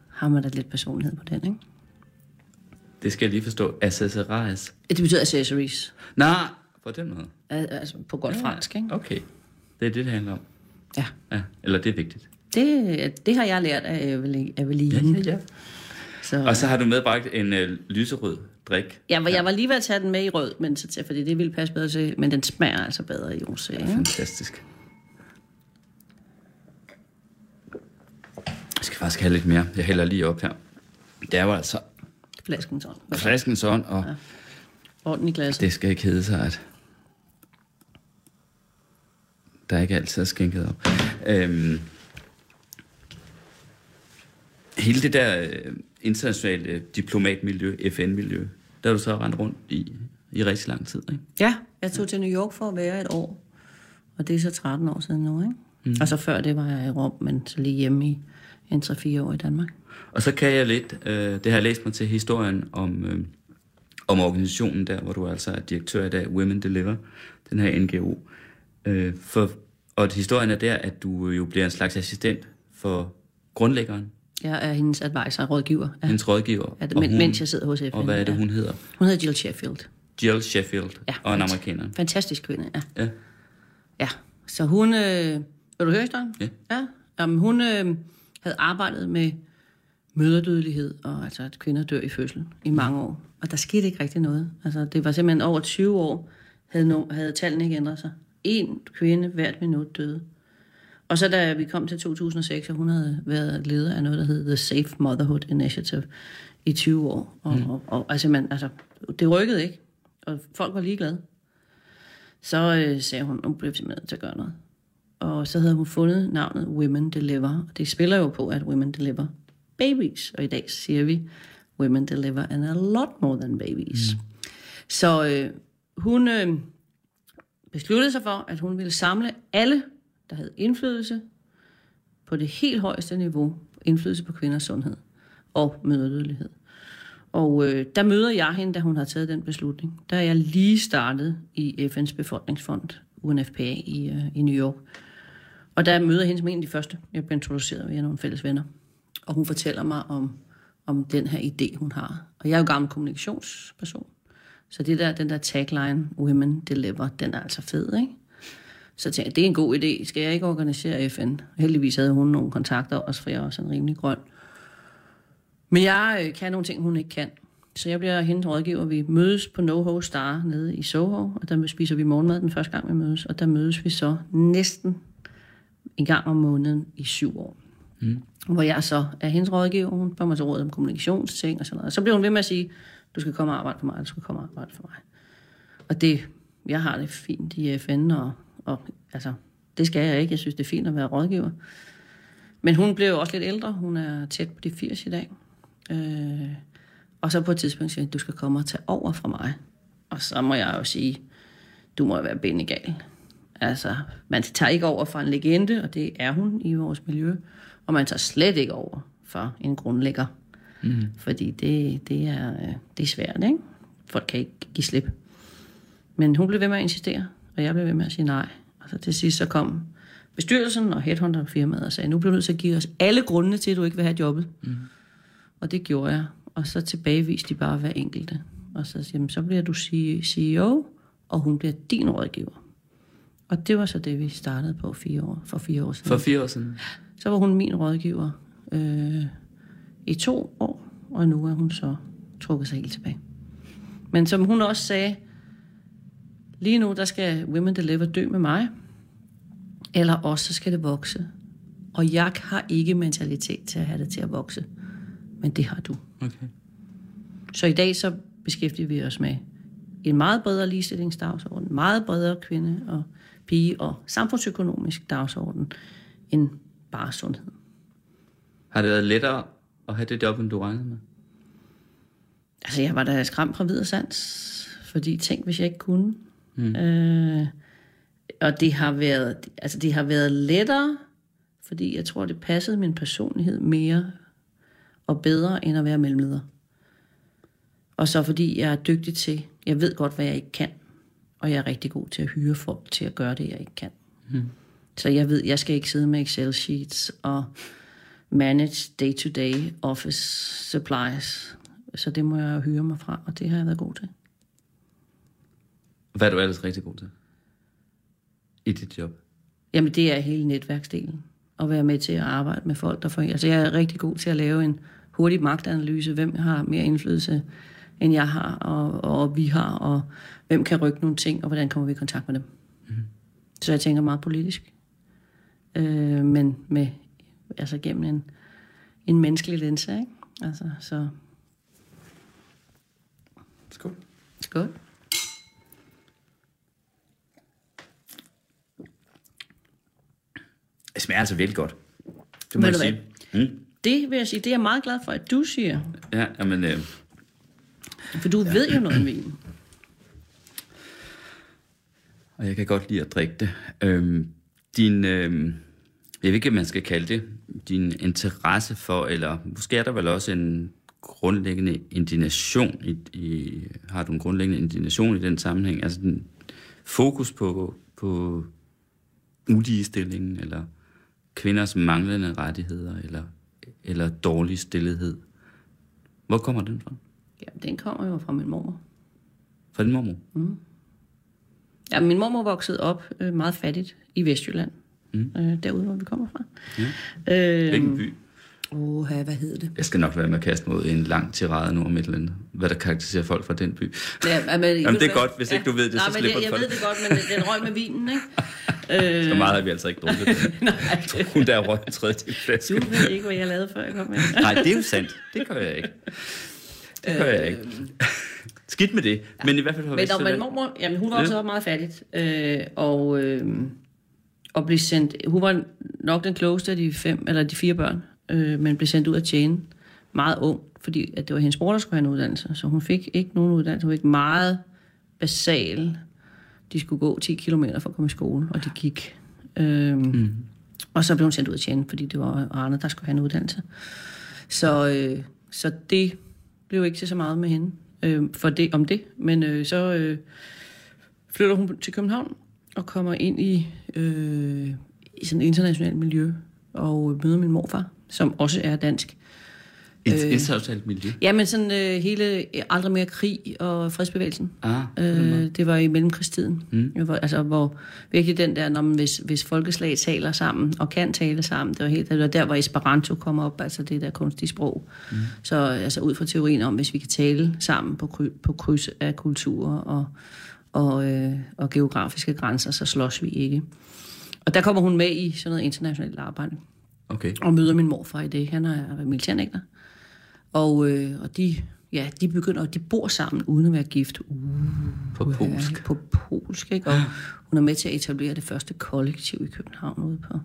har man da lidt personlighed på den, ikke? Det skal jeg lige forstå. Accessories. Det betyder accessories, Nej, på den måde. al- altså på godt fransk, ikke? Okay. Det er det, det handler om. Ja, Ja, eller det er vigtigt. det, det har jeg lært af Eveline. Eveline. ja. Så, Og så har du medbragt en øh, lyserød drik. jeg, var, jeg var lige ved at tage den med i rød, men så til, fordi det ville passe bedre til, men den smager altså bedre i rosé. Ikke? Fantastisk. Jeg skal faktisk have lidt mere. Jeg hælder lige op her. Det er jo altså Flasken sådan. flasken sådan, og ja. Orden i glasset. det skal ikke hedde sig, at der ikke altid er skænket op. Øhm, hele det der øh, internationale diplomatmiljø, FN-miljø, der har du så rendt rundt i, i rigtig lang tid, ikke? Ja, jeg tog til New York for at være et år. Og det er så 13 år siden nu, ikke? Mm. Og så før det var jeg i Rom, men så lige hjemme i en 3-4 år i Danmark. Og så kan jeg lidt, øh, det har jeg læst mig til historien om, øh, om organisationen der, hvor du altså er direktør i dag, Women Deliver, den her NGO. Øh, for, og historien er der, at du jo bliver en slags assistent for grundlæggeren, Jeg er hendes advisor, rådgiver. Ja. hendes rådgiver. Ja, men, mens jeg sidder hos FN. Og hvad er det, ja. hun hedder? Hun hedder Jill Sheffield. Jill Sheffield, Ja, og en amerikaner. Fantastisk kvinde, ja. Ja. Ja, så hun... Øh, vil du høre historien? Ja. ja. Jamen, hun øh, havde arbejdet med møderdødelighed, og altså at kvinder dør i fødsel i mange år. Og der skete ikke rigtig noget. Altså, det var simpelthen over 20 år, havde, no, havde tallene ikke ændret sig. En kvinde hvert minut døde. Og så da vi kom til 2006, og hun havde været leder af noget, der hed The Safe Motherhood Initiative i 20 år. Og, mm. og, og altså, man, altså, det rykkede ikke, og folk var ligeglade. Så øh, sagde hun, nu bliver vi simpelthen nødt til at gøre noget. Og så havde hun fundet navnet Women Deliver. Og det spiller jo på, at Women Deliver babies. Og i dag siger vi, Women Deliver and a lot more than babies. Mm. Så øh, hun øh, besluttede sig for, at hun ville samle alle, der havde indflydelse på det helt højeste niveau, indflydelse på kvinders sundhed og mødredødelighed. Og øh, der møder jeg hende, da hun har taget den beslutning. Der er jeg lige startet i FN's befolkningsfond, UNFPA, i, øh, i New York. Og der møder jeg hende som en af de første. Jeg blev introduceret via nogle fælles venner. Og hun fortæller mig om, om den her idé, hun har. Og jeg er jo gammel kommunikationsperson. Så det der, den der tagline, Women Deliver, den er altså fed, ikke? Så tænkte jeg, det er en god idé. Skal jeg ikke organisere FN? Heldigvis havde hun nogle kontakter også, for jeg er også en rimelig grøn. Men jeg øh, kan nogle ting, hun ikke kan. Så jeg bliver hendes rådgiver. Vi mødes på NoHo Star nede i Soho, og der spiser vi morgenmad den første gang, vi mødes. Og der mødes vi så næsten en gang om måneden i syv år. Mm. Hvor jeg så er hendes rådgiver, hun får mig til råd om kommunikationsting og sådan noget. Og så bliver hun ved med at sige, du skal komme og arbejde for mig, du skal komme og arbejde for mig. Og det, jeg har det fint i FN, og, og altså, det skal jeg ikke. Jeg synes, det er fint at være rådgiver. Men hun blev også lidt ældre. Hun er tæt på de 80 i dag. Øh, og så på et tidspunkt siger du skal komme og tage over fra mig. Og så må jeg jo sige, du må være benegal. Altså, man tager ikke over fra en legende, og det er hun i vores miljø. Og man tager slet ikke over for en grundlægger. Mm. Fordi det, det, er, det er svært, ikke? Folk kan ikke give slip. Men hun blev ved med at insistere, og jeg blev ved med at sige nej. Og så til sidst så kom bestyrelsen og headhunter firmaet og sagde, nu bliver du nødt til at give os alle grundene til, at du ikke vil have jobbet. Mm. Og det gjorde jeg. Og så tilbageviste de bare hver enkelte. Og så siger så bliver du CEO, og hun bliver din rådgiver. Og det var så det, vi startede på fire år, for fire år siden. For fire år siden? Så var hun min rådgiver øh, i to år, og nu er hun så trukket sig helt tilbage. Men som hun også sagde, lige nu der skal Women Deliver dø med mig, eller også så skal det vokse. Og jeg har ikke mentalitet til at have det til at vokse men det har du. Okay. Så i dag så beskæftiger vi os med en meget bredere ligestillingsdagsorden, en meget bredere kvinde- og pige- og samfundsøkonomisk dagsorden end bare sundhed. Har det været lettere at have det job, end du regnede med? Altså, jeg var da skræmt fra videre sans, fordi tænk, hvis jeg ikke kunne. Mm. Øh, og det har været, altså det har været lettere, fordi jeg tror, det passede min personlighed mere og bedre end at være mellemleder. Og så fordi jeg er dygtig til, jeg ved godt, hvad jeg ikke kan, og jeg er rigtig god til at hyre folk til at gøre det, jeg ikke kan. Mm. Så jeg ved, jeg skal ikke sidde med Excel sheets og manage day-to-day office supplies. Så det må jeg hyre mig fra, og det har jeg været god til. Hvad er du ellers rigtig god til i dit job? Jamen, det er hele netværksdelen. At være med til at arbejde med folk, der får... Altså, jeg er rigtig god til at lave en hurtig magtanalyse, hvem har mere indflydelse, end jeg har, og, og vi har, og hvem kan rykke nogle ting, og hvordan kommer vi i kontakt med dem. Mm. Så jeg tænker meget politisk, øh, men med, altså gennem en, en menneskelig linse, ikke? Altså, så... Skål. Skål. Det smager altså virkelig godt. Det må jeg sige. Mm. Det vil jeg sige, det er jeg meget glad for, at du siger. Ja, jamen... Øh, for du ja. ved jo noget om vin. Og jeg kan godt lide at drikke det. Øhm, din, øh, jeg ved ikke, hvad man skal kalde det, din interesse for, eller måske er der vel også en grundlæggende indignation, i, i, har du en grundlæggende indignation i den sammenhæng, altså den fokus på, på uligestillingen, eller kvinders manglende rettigheder, eller eller dårlig stillhed. Hvor kommer den fra? Ja, den kommer jo fra min mormor. Fra din mormor? Mm. Ja, min mormor voksede op øh, meget fattigt i Vestjylland. Mm. Øh, derude, hvor vi kommer fra. Ja. Øh, Hvilken by? Åh, hvad hed det? Jeg skal nok være med at kaste mod en lang tirade nu om et eller andet. Hvad der karakteriserer folk fra den by. Ja, men, Jamen, det er godt, hvis ikke du ved det, Nej, så men slipper det, du jeg for ved det. det godt, men den- røg med vinen, ikke? *laughs* Så meget har vi altså ikke drukket. *laughs* Nej, *laughs* Hun der røg en tredjedel flaske. du ved ikke, hvad jeg lavede, før jeg kom ind. Nej, det er jo sandt. Det gør jeg ikke. Det gør jeg ikke. Skidt med det. Men i hvert fald har Men, dog, men mormor, jamen, hun voksede Ja. op meget fattigt, øh, og, øh, og blev sendt, hun var nok den klogeste af de fem, eller de fire børn, øh, men blev sendt ud at tjene meget ung, fordi at det var hendes bror, der skulle have en uddannelse, så hun fik ikke nogen uddannelse, hun fik meget basal, de skulle gå 10 km for at komme i skole, og de gik. Øh, mm. Og så blev hun sendt ud at tjene, fordi det var Arne, der skulle have en uddannelse. Så, øh, så det blev ikke til så meget med hende øh, for det, om det. Men øh, så øh, flytter hun til København og kommer ind i, øh, i sådan et internationalt miljø og møder min morfar, som også er dansk. Et internationalt miljø. Ja, men sådan øh, hele øh, aldrig mere krig og fredsbevægelsen. Ah, Øh, det var i mellemkrigstiden. Mm. Hvor, altså, hvor virkelig den der, når man, hvis, hvis folkeslag taler sammen og kan tale sammen, det var, helt, det var der, hvor Esperanto kom op, altså det der kunstige sprog. Mm. Så altså, ud fra teorien om, hvis vi kan tale sammen på, kry, på kryds af kulturer og, og, øh, og geografiske grænser, så slås vi ikke. Og der kommer hun med i sådan noget internationalt arbejde Okay. og møder min morfar i det. Han er militærnægter. Og, øh, og de, ja, de begynder, de bor sammen uden at være gift. Uh, På polsk. Ja, på polsk, ikke? Og hun er med til at etablere det første kollektiv i København ude på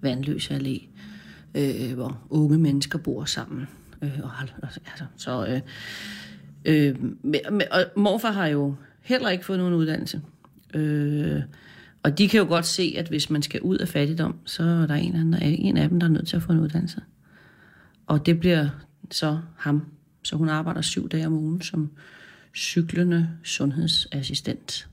Vandløse Allé, øh, hvor unge mennesker bor sammen. Øh, og, altså, så, øh, øh, med, med, og morfar har jo heller ikke fået nogen uddannelse. Øh, og de kan jo godt se, at hvis man skal ud af fattigdom, så er der en, anden, en af dem, der er nødt til at få en uddannelse. Og det bliver så ham. Så hun arbejder syv dage om ugen som cyklende sundhedsassistent.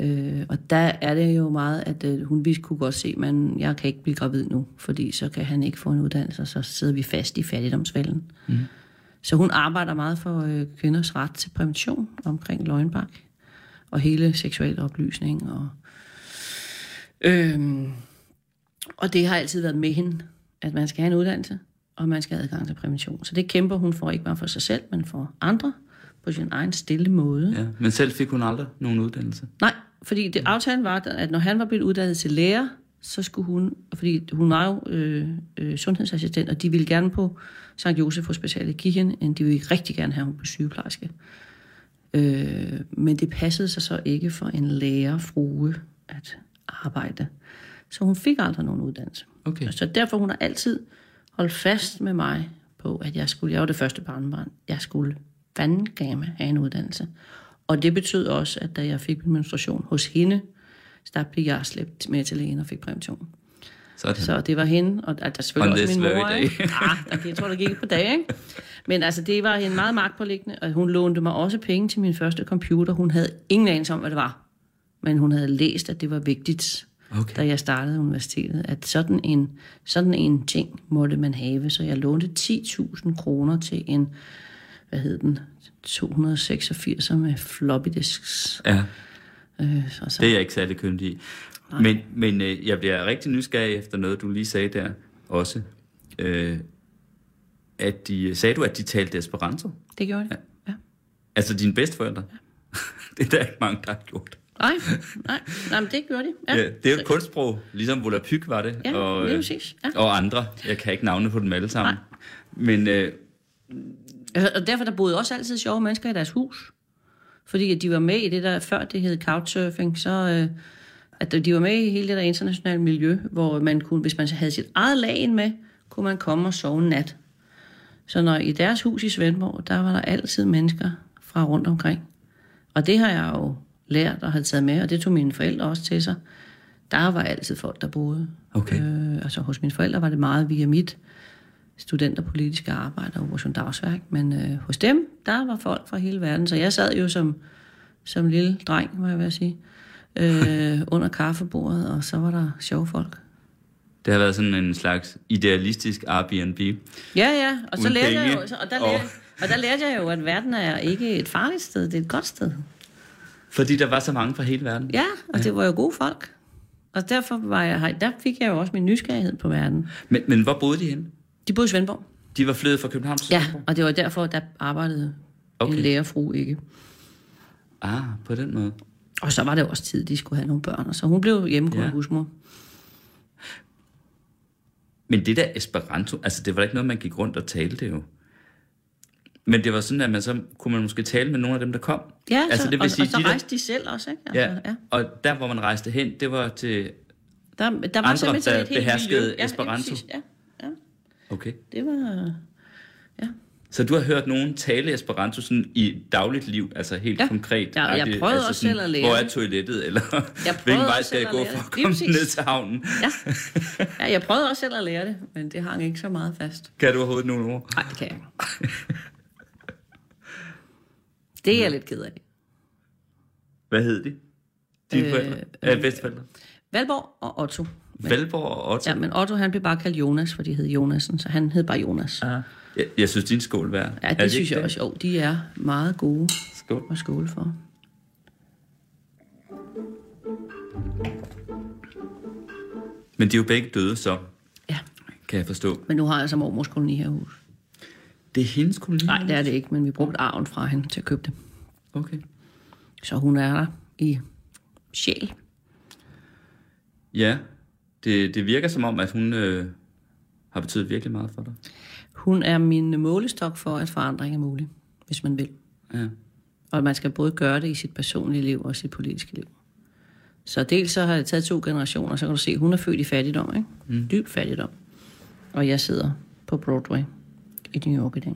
Øh, og der er det jo meget, at øh, hun vist kunne godt se, at jeg kan ikke blive gravid nu, fordi så kan han ikke få en uddannelse, og så sidder vi fast i fattigdomsfælden. Mm. Så hun arbejder meget for øh, kvinders ret til prævention omkring løgnbak, og hele seksuel oplysning. Og, øhm, og det har altid været med hende, at man skal have en uddannelse, og man skal have adgang til prævention. Så det kæmper hun for, ikke bare for sig selv, men for andre, på sin egen stille måde. Ja. Men selv fik hun aldrig nogen uddannelse. Nej, fordi det, aftalen var, at når han var blevet uddannet til lærer, så skulle hun, fordi hun var jo øh, øh, sundhedsassistent, og de ville gerne på St. Josef Hospitalet give hende, en, de ville rigtig gerne have, hun blev sygeplejerske. Øh, men det passede sig så ikke for en lærerfrue at arbejde. Så hun fik aldrig nogen uddannelse. Okay. Så derfor hun har altid holdt fast med mig på, at jeg skulle, jeg var det første barnbarn, jeg skulle fandengame have en uddannelse. Og det betød også, at da jeg fik min menstruation hos hende, så der blev jeg slæbt med til lægen og fik prævention. Sådan. Så det var hende, og der, der selvfølgelig On også min mor. ikke? *laughs* Ah, der, jeg tror, der gik på dage, ikke? Men altså, det var hende meget magtpåliggende, og hun lånte mig også penge til min første computer. Hun havde ingen anelse om, hvad det var. Men hun havde læst, at det var vigtigt, Okay. da jeg startede universitetet, at sådan en, sådan en ting måtte man have. Så jeg lånte 10.000 kroner til en, hvad hed den, 286 med floppy disks. Ja, Øh, og så, det er jeg ikke særlig kyndig i. Men, men øh, jeg bliver rigtig nysgerrig efter noget, du lige sagde der også. Øh, at de, sagde du, at de talte Esperanto? det gjorde det. Ja. Altså dine bedsteforældre? *laughs* det er der ikke mange, der har gjort. Nej, nej, nej, men det gjorde de. Ja. Ja, det er jo et kunstsprog, ligesom Volapyk var det. Ja, og, lige øh, præcis, ja. og andre. Jeg kan ikke navne på dem alle sammen. Men øh, Altså, Og derfor der boede også altid sjove mennesker i deres hus. Fordi at de var med i det der, før det hed couchsurfing, så øh, at de var med i hele det der internationale miljø, hvor man kunne, hvis man havde sit eget lagen med, kunne man komme og sove en nat. Så når i deres hus i Svendborg, der var der altid mennesker fra rundt omkring. Og det har jeg jo lært og har taget med, og det tog mine forældre også til sig. Der var altid folk, der boede. Okay. Øh, altså hos mine forældre var det meget via mit studenterpolitiske arbejde og Operation Dagsværk, men øh, hos dem, der var folk fra hele verden, så jeg sad jo som, som lille dreng, må jeg vil sige, øh, under kaffebordet, og så var der sjove folk. det har været sådan en slags idealistisk Airbnb. Ja, ja, og så lærte jeg jo, og der, og- lærte, og der lærte jeg jo, at verden er ikke et farligt sted, det er et godt sted. Fordi der var så mange fra hele verden. Ja, og det var jo gode folk. Og derfor var jeg, der fik jeg jo også min nysgerrighed på verden. Men, men hvor boede de henne? De boede i Svendborg. De var flyttet fra København til Ja, Svendborg? og det var derfor, der arbejdede okay. En lærerfru ikke. Ah, på den måde. Og så var det også tid, de skulle have nogle børn, og så hun blev hjemmegående Ja. ja. husmor. Men det der Esperanto, altså det var ikke noget, man gik rundt og talte jo. Men det var sådan, at man så kunne man måske tale med nogle af dem, der kom. Ja, altså, så, det og, vil sige, og så de der- rejste de selv også, ikke? Altså, Ja, ja. og der, hvor man rejste hen, det var til... Der, der var Andre, der beherskede. Ja, Esperanto. Ja, præcis. ja, ja, Okay. det var... Så du har hørt nogen tale Esperanto sådan i dagligt liv, altså helt Ja. konkret? Ja, jeg prøvede altså også sådan, selv at lære Hvor er toilettet, eller *laughs* hvilken vej skal jeg gå for at komme ned til havnen? Ja. *laughs* ja, jeg prøvede også selv at lære det, men det hang ikke så meget fast. Kan du overhovedet nogle ord? Nej, det kan jeg ikke. Det er jeg lidt ked af. Hvad hed de? Dine Øh, forældre? Ja, bedsteforældre. Valborg og Otto. Valborg og Otto. Ja, men Otto han blev bare kaldt Jonas, fordi hed Jonasen, så han hed bare Jonas. Ja, Jeg, jeg synes, din skål værd. ja Er det synes jeg også. Jo, de er meget gode Skål. at skåle for. Men de er jo begge døde, så Ja, kan jeg forstå. men nu har jeg så mormors koloni her i huset. Det er hendes koloni? Nej, det er det ikke, men vi brugte arven fra hende til at købe det. Okay. Så hun er der i sjæl. Ja, det, det virker som om, at hun øh, har betydet virkelig meget for dig. Hun er min målestok for, at forandring er mulig, hvis man vil. Ja. Og man skal både gøre det i sit personlige liv og sit politiske liv. Så dels så har det taget to generationer, så kan du se, hun er født i fattigdom, ikke? Mm. Dyb fattigdom. Og jeg sidder på Broadway i New York i dag.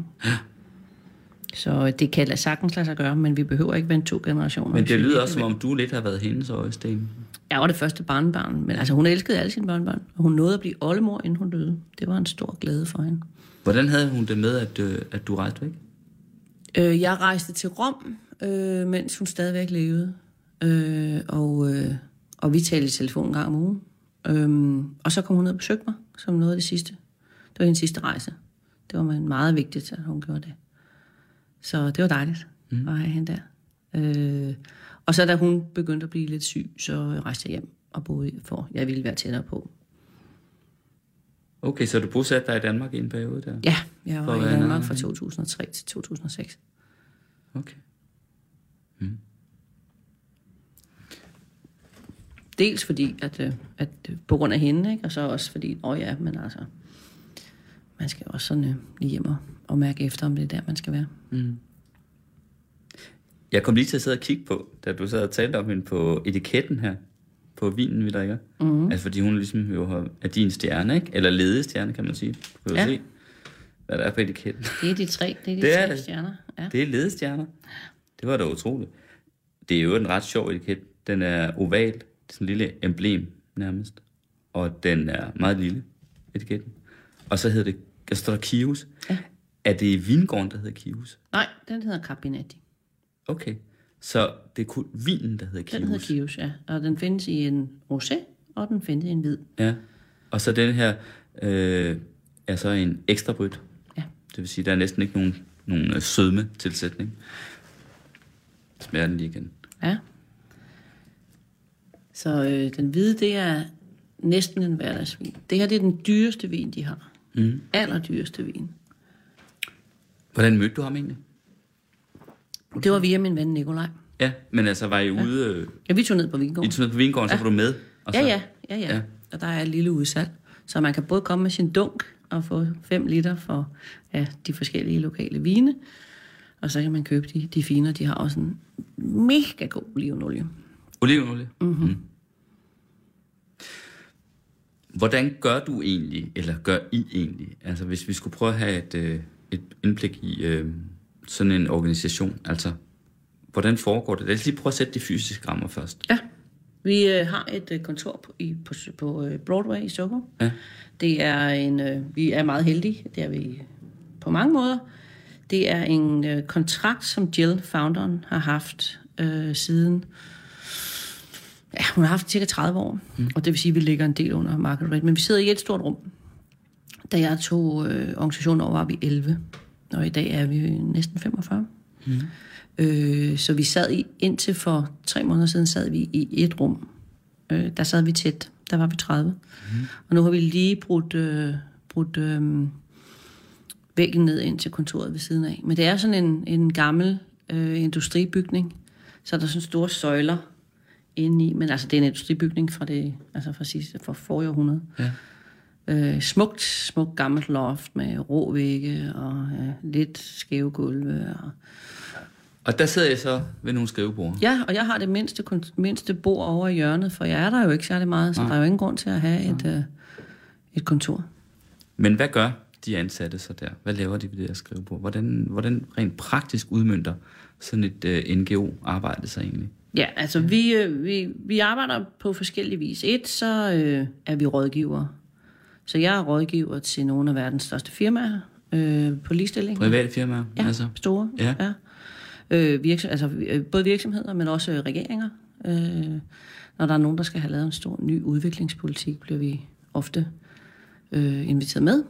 Så det kan sagtens lade sig gøre, men vi behøver ikke vente to generationer. Men det lyder også, som om du lidt har været hendes øjesten. Jeg var det første barnbarn, men altså, hun elskede alle sine børnebørn. Og hun nåede at blive oldemor, inden hun døde. Det var en stor glæde for hende. Hvordan havde hun det med, at, øh, at du rejste væk? Øh, jeg rejste til Rom, øh, mens hun stadigvæk levede. Øh, og, øh, og vi talte i telefon en gang om ugen. Øh, og så kom hun ned og besøgte mig, som noget af det sidste. Det var hendes sidste rejse. Det var meget vigtigt, at hun gjorde det. Så det var dejligt mm. at have hende der. Øh, og så da hun begyndte at blive lidt syg, så rejste jeg hjem og boede, for jeg ville være tættere på. Okay, så du bosatte dig i Danmark i en periode der? Ja, jeg For var at i Danmark fra hen. 2003 til 2006. Okay. Dels fordi, at, øh, at øh, på grund af hende, ikke? og så også fordi, åh ja, men altså, man skal også sådan øh, lige hjem og, og mærke efter, om det er der, man skal være. Jeg kom lige til at sidde og kigge på, da du sad og talte om hende på etiketten her, på vinen, vi drikker. Mm. Altså fordi hun ligesom jo har, er din stjerne, ikke? Eller ledestjerne, kan man sige. Du kan Ja. se, hvad der er på etiketten. Det er de tre, det er de *laughs* Det er tre det. stjerner. Ja. Det er ledestjerner. Det var da utroligt. Det er jo en ret sjov etiket. Den er oval, det er sådan en lille emblem nærmest. Og den er meget lille, etiketten. Og så hedder det, der står der Kius. Ja. Er det vingården, der hedder Kius? Nej, den hedder Cabinetti. Okay. Så det er kun vinen, der hedder Kius. Den hedder Kius, ja. Og den findes i en rosé, og den findes i en hvid. Ja. Og så den her øh, er så en ekstra bryt. Ja. Det vil sige, der er næsten ikke nogen, nogen øh, sødme tilsætning. Smager den lige igen. Ja. Så øh, den hvide, det er næsten en hverdagsvin. Det her, det er den dyreste vin, de har. Mm. Allerdyreste vin. Hvordan mødte du ham egentlig? Det var via min ven Nikolaj. Ja, men altså var I ude... Øh, Ja, vi tog ned på Vingården. I tog ned på vingården, ja. så var du med? Og så, Ja, ja, ja, ja, Ja. ja. Og der er et lille udsalg. Så man kan både komme med sin dunk og få 5 liter for ja, de forskellige lokale vine. Og så kan man købe de, de fine, de har også en mega god olivenolie. Olivenolie? Mm-hmm. Mm. Hvordan gør du egentlig, eller gør I egentlig? Altså hvis vi skulle prøve at have et, øh, et indblik i øh, sådan en organisation, altså hvordan foregår det? Lad os lige prøve at sætte de fysiske rammer først. Ja, vi øh, har et øh, kontor på, i, på, på øh, Broadway i Stockholm. Ja. Det er en, øh, vi er meget heldige, det er vi på mange måder. Det er en øh, kontrakt, som Jill, founderen, har haft øh, siden... Ja, hun har haft cirka 30 år, mm. og det vil sige, at vi ligger en del under market rate. Men vi sidder i et stort rum. Da jeg tog øh, organisationen over, var vi 11, og i dag er vi næsten 45. Mm. Øh, så vi sad i, indtil for tre måneder siden, sad vi i et rum. Øh, der sad vi tæt, der var vi 30. Mm. Og nu har vi lige brudt, øh, brudt øh, væggen ned ind til kontoret ved siden af. Men det er sådan en, en gammel øh, industribygning, så er der sådan store søjler inde i, men altså det er en industribygning fra det, altså fra sidste, fra forrige århundrede. Ja. Øh, smukt, smukt gammelt loft med rå vægge og øh, lidt skæve gulve. Og, Og der sidder jeg så ved nogle skrivebord. ja, og jeg har det mindste, mindste bord over i hjørnet, for jeg er der jo ikke særlig meget, så Nej. der er jo ingen grund til at have et, øh, et kontor. Men hvad gør de ansatte så der? Hvad laver de ved det her skrivebord? Hvordan, hvordan rent praktisk udmyndter sådan et uh, NGO-arbejde sig egentlig? Ja, altså vi, øh, vi, vi arbejder på forskellige vis. Et, så øh, er vi rådgivere. Så jeg er rådgiver til nogle af verdens største firmaer øh, på ligestilling. Private firmaer? Ja, Altså? store. Ja. ja. Øh, virksom, altså, øh, både virksomheder, men også øh, regeringer. Øh, når der er nogen, der skal have lavet en stor ny udviklingspolitik, bliver vi ofte øh, inviteret med.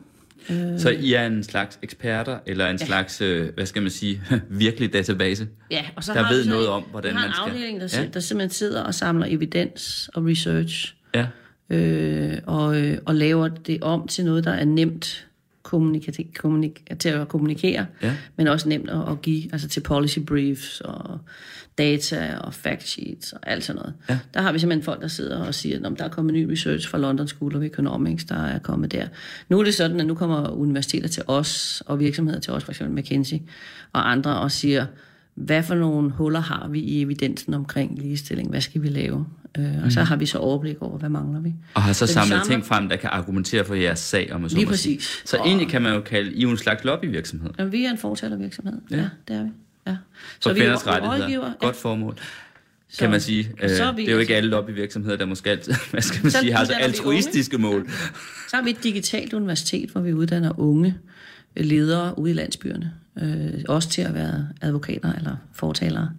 Øh, Så I er en slags eksperter, eller en ja. slags, øh, hvad skal man sige, *laughs* virkelig database? ja, og så der har ved noget om, hvordan har man skal- en afdeling, der, ja. der simpelthen sidder og samler evidens og research, Ja. Øh, og, øh, og laver det om til noget, der er nemt kommunika- kommunik- til at kommunikere, Ja. men også nemt at, at give, altså til policy briefs og data og fact sheets og alt sådan noget. Ja. Der har vi simpelthen folk, der sidder og siger, at der er kommet ny research fra London School of Economics, der er kommet der. Nu er det sådan, at nu kommer universiteter til os, og virksomheder til os, eksempel McKinsey og andre, og siger, hvad for nogle huller har vi i evidensen omkring ligestilling? Hvad skal vi lave? Øh, og så har vi så overblik over, hvad mangler vi. Og har så vi samlet samler- ting frem, der kan argumentere for jeres sag, om så Lige præcis. Så Og- egentlig kan man jo kalde I er en slags lobbyvirksomhed. Jamen, vi er en fortættervirksomhed. Ja. Ja. ja, det er vi. Ja. For vi er kvinders rettigheder. rådgiver. Godt formål. Så- Kan man sige. Øh, så vi det er jo ikke altså- alle lobbyvirksomheder, der måske altid, *laughs* hvad skal man Så sige, har altså vi altruistiske mål. Så har vi et digitalt universitet, hvor vi uddanner unge ledere ude i landsbyerne. Øh, også til at være advokater eller fortalere.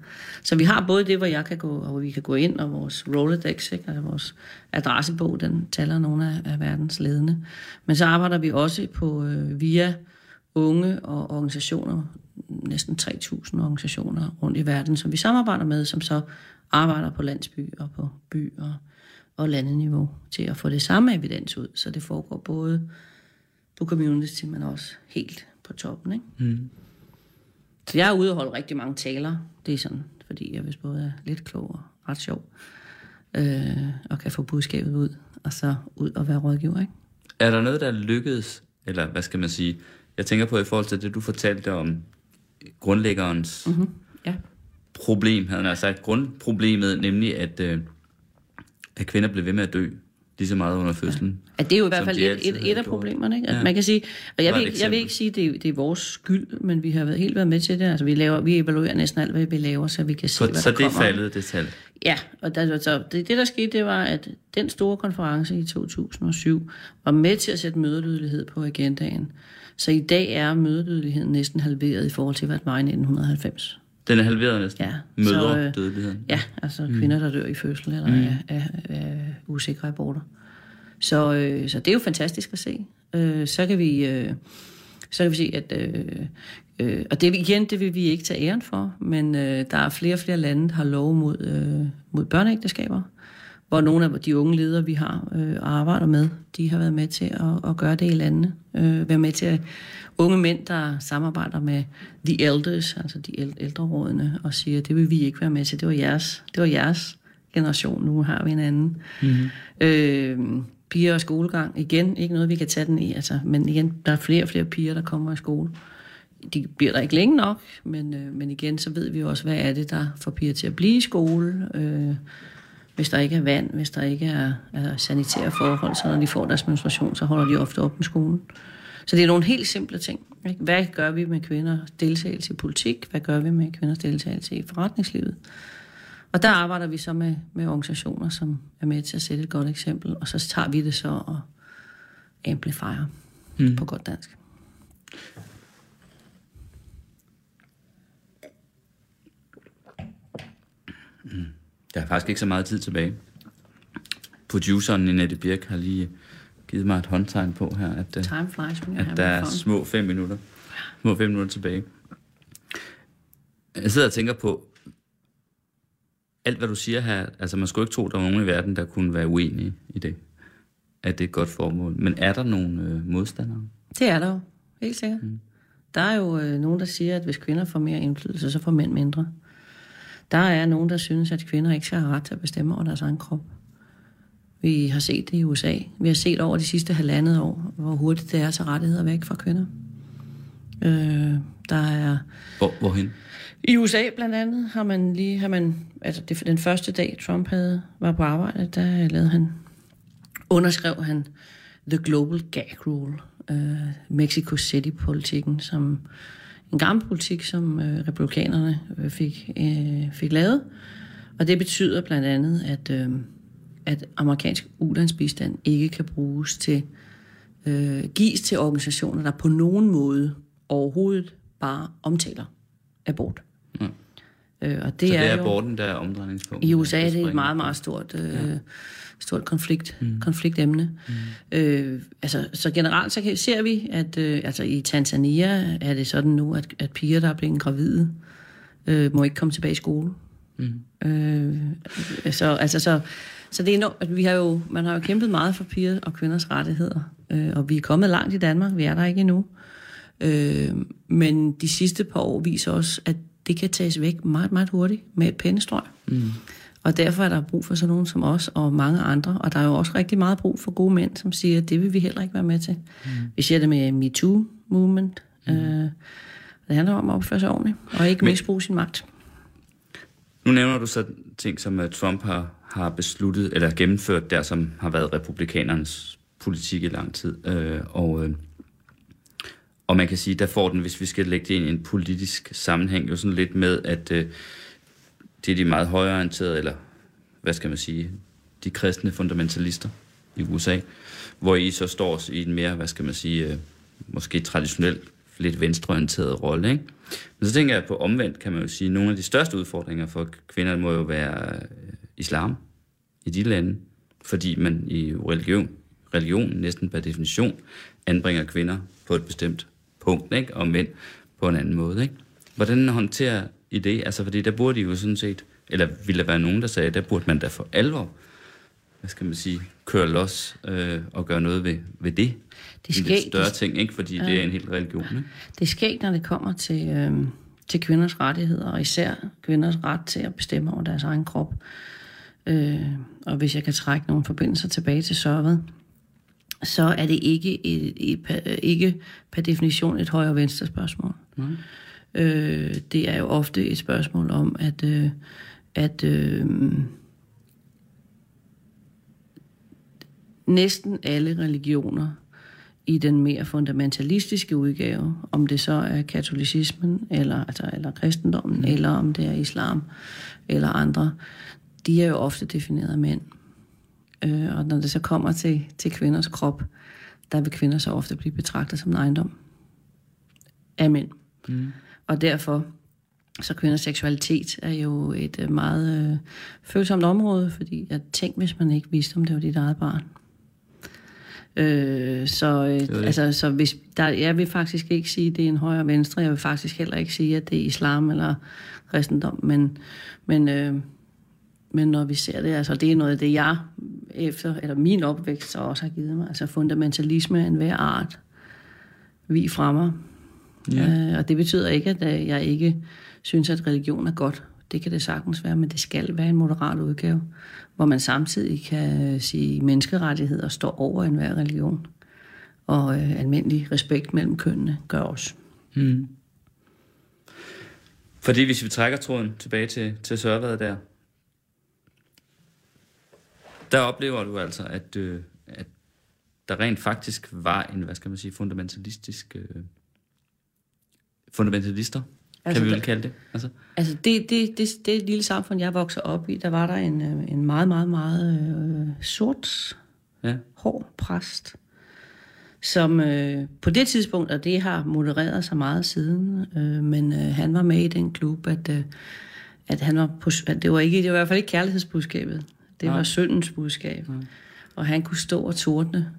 Så vi har både det, hvor jeg kan gå, og hvor vi kan gå ind, og vores Rolodex, ikke? altså vores adressebog, den taler nogle af, af verdens ledende. Men så arbejder vi også på øh, via unge og organisationer, næsten 3.000 organisationer rundt i verden, som vi samarbejder med, som så arbejder på landsby og på by og, og landeniveau til at få det samme evidens ud, så det foregår både på community, men også helt på toppen. Ikke? Mm. Så jeg er ude og holde rigtig mange taler. Det er sådan, fordi jeg vist både er lidt klog og ret sjov, øh, og kan få budskabet ud, og så ud og være rådgiver. Ikke? Er der noget, der er lykkedes, eller hvad skal man sige, jeg tænker på i forhold til det, du fortalte om grundlæggerens Mhm. mm-hmm. Ja. problem, havde han sagt, grundproblemet, nemlig at, øh, at kvinder blev ved med at dø lige så meget under fødslen. At det er jo i hvert fald et, et, et af problemerne. Ikke? At Ja. Man kan sige, og jeg vil, ikke, jeg vil ikke sige, at det, er- det er vores skyld, men vi har været, helt været med til det. Altså, vi, laver, vi evaluerer næsten alt, hvad vi laver, så vi kan se, Så, hvad så der det er kommer. faldet, det tal. Ja, og der, så det, det, der skete, det var, at den store konference i 2007 var med til at sætte mødedødelighed på agendaen. Så i dag er mødedødeligheden næsten halveret i forhold til, hvad det var i 1990. Den er halveret næsten. Ja, Møder så, øh, dødeligheden. Ja, altså mm. kvinder, der dør i fødsel eller mm. er, er, er usikre aborter. Så, øh, så det er jo fantastisk at se. Øh, så kan vi... Øh, så kan vi se, at... Øh, øh, og det igen, det vil vi ikke tage æren for, men øh, der er flere og flere lande, der har lov mod, øh, mod børneægteskaber, hvor nogle af de unge ledere, vi har øh, og arbejder med, de har været med til at, at gøre det i landene. Øh, være med til at unge mænd, der samarbejder med the elders, altså de æl- ældrerådene, og siger, det vil vi ikke være med til, det var jeres, det var jeres generation, nu har vi en anden. Mm-hmm. Øh, piger og skolegang, igen, ikke noget, vi kan tage den i, altså, men igen, der er flere og flere piger, der kommer i skole. De bliver der ikke længe nok, men, øh, men igen, så ved vi jo også, hvad er det, der får piger til at blive i skole, øh, hvis der ikke er vand, hvis der ikke er, er sanitære forhold, så når de får deres menstruation, så holder de ofte op med skolen. Så det er nogle helt simple ting. Ikke? Hvad gør vi med kvinders deltagelse i politik? Hvad gør vi med kvinders deltagelse i forretningslivet? Og der arbejder vi så med, med organisationer, som er med til at sætte et godt eksempel, og så tager vi det så og amplifier mm. på godt dansk. Der er faktisk ikke så meget tid tilbage. Produceren Nette Birk har lige givet mig et håndtegn på her, at, øh, Time flies at der er små fem minutter. Små fem minutter tilbage. Jeg sidder og tænker på, alt hvad du siger her, altså man skulle ikke tro, der var nogen i verden, der kunne være uenige i det, at det er et godt formål. Men er der nogle øh, modstandere? Det er der jo, helt sikkert. Mm. Der er jo øh, nogen, der siger, at hvis kvinder får mere indflydelse, så får mænd mindre. Der er nogen, der synes, at kvinder ikke skal have ret til at bestemme over deres egen krop. Vi har set det i USA. Vi har set over de sidste halvandet år, hvor hurtigt det er at tage rettigheder væk fra kvinder. Øh, der er... Hvor, hvorhen? I USA blandt andet har man lige, har man, altså det, den første dag Trump havde, var på arbejde, der lavede han, underskrev han The Global Gag Rule, øh, Mexico City-politikken, som en gammel politik, som øh, republikanerne øh, fik, øh, fik lavet. Og det betyder blandt andet, at, øh, at amerikansk ulandsbistand ikke kan bruges til, øh, gives til organisationer, der på nogen måde overhovedet bare omtaler abort. Mm. Øh, og Det så er, det er jo, aborten, der er omdrejningspunkt. i USA er det et meget, meget stort, øh, ja. stort konflikt, mm. konfliktemne. Mm. Øh, altså, så generelt så ser vi, at øh, altså, i Tanzania er det sådan nu, at, at piger, der er blevet gravide, øh, må ikke komme tilbage i skole. Mm. Øh, så, altså, så, så det er enormt, at vi har jo, man har jo kæmpet meget for piger og kvinders rettigheder, øh, og vi er kommet langt i Danmark, vi er der ikke endnu. Øh, men de sidste par år viser også, at det kan tages væk meget, meget hurtigt med et pennestrøg. Mm. Og derfor er der brug for sådan nogen som os og mange andre. Og der er jo også rigtig meget brug for gode mænd, som siger, at det vil vi heller ikke være med til. Mm. Vi ser det med MeToo-movement. Mm. Øh, det handler om at opføre sig ordentligt, og ikke Men- misbruge sin magt. Nu nævner du så ting, som øh, Trump har, har besluttet, eller gennemført der, som har været republikanernes politik i lang tid. Øh, og, øh, og man kan sige, der får den, hvis vi skal lægge det ind i en politisk sammenhæng, jo sådan lidt med, at øh, det er de meget højorienterede, eller hvad skal man sige, de kristne fundamentalister i USA, hvor I så står i en mere, hvad skal man sige, øh, måske traditionelt lidt venstreorienteret rolle, ikke? Men så tænker jeg på omvendt, kan man jo sige, at nogle af de største udfordringer for kvinder må jo være øh, islam i de lande, fordi man i religion, religion næsten per definition anbringer kvinder på et bestemt punkt, ikke? og mænd på en anden måde. Ikke? Hvordan håndterer I det? Altså, fordi der burde I jo sådan set, eller ville der være nogen, der sagde, der burde man da for alvor, hvad skal man sige, køre los øh, og gøre noget ved, ved det. Det En sker- lidt større det- ting, ikke? fordi ja. det er en hel religion. Ikke? Det sker når det kommer til, øh, til kvinders rettigheder, og især kvinders ret til at bestemme over deres egen krop. Øh, og hvis jeg kan trække nogle forbindelser tilbage til Sørvad, så er det ikke, et, et, et, ikke per definition et højre-venstre spørgsmål. Mm. Øh, det er jo ofte et spørgsmål om, at, øh, at øh, næsten alle religioner i den mere fundamentalistiske udgave, om det så er katolicismen, eller, altså, eller kristendommen, mm. eller om det er islam, eller andre, de er jo ofte defineret af mænd. Øh, og når det så kommer til, til kvinders krop, der vil kvinder så ofte blive betragtet som en ejendom af mænd. Mm. Og derfor, så kvinders seksualitet er jo et øh, meget øh, følsomt område, fordi jeg tænk, hvis man ikke vidste, om det var dit eget barn. Øh, så, øh, det. altså, så hvis der, jeg vil faktisk ikke sige, at det er en højre og venstre. Jeg vil faktisk heller ikke sige, at det er islam eller kristendom. Men, men, øh, men når vi ser det, altså det er noget af det, jeg efter, eller min opvækst så også har givet mig. Altså fundamentalisme af enhver art. Vi fremmer. Ja. Øh, og det betyder ikke, at øh, jeg ikke synes, at religion er godt. Det kan det sagtens være, men det skal være en moderat udgave, hvor man samtidig kan sige, at menneskerettigheder står over enhver religion. Og øh, almindelig respekt mellem kønnene gør også. Fordi hvis vi trækker tråden tilbage til, til Sørvad der, der oplever du altså, at, øh, at der rent faktisk var en, hvad skal man sige, fundamentalistisk... Øh, fundamentalister, altså, kan vi vel kalde det. Altså, Altså det, det, det, det lille samfund, jeg voksede op i, der var der en, øh, en meget, meget, meget øh, sort, ja. hård præst, som øh, på det tidspunkt, og det har modereret sig meget siden, øh, men øh, han var med i den klub, at, øh, at han var på, at det var ikke, det var i hvert fald ikke kærlighedsbudskabet, det Nej. var syndens budskab. Og han kunne stå og tordne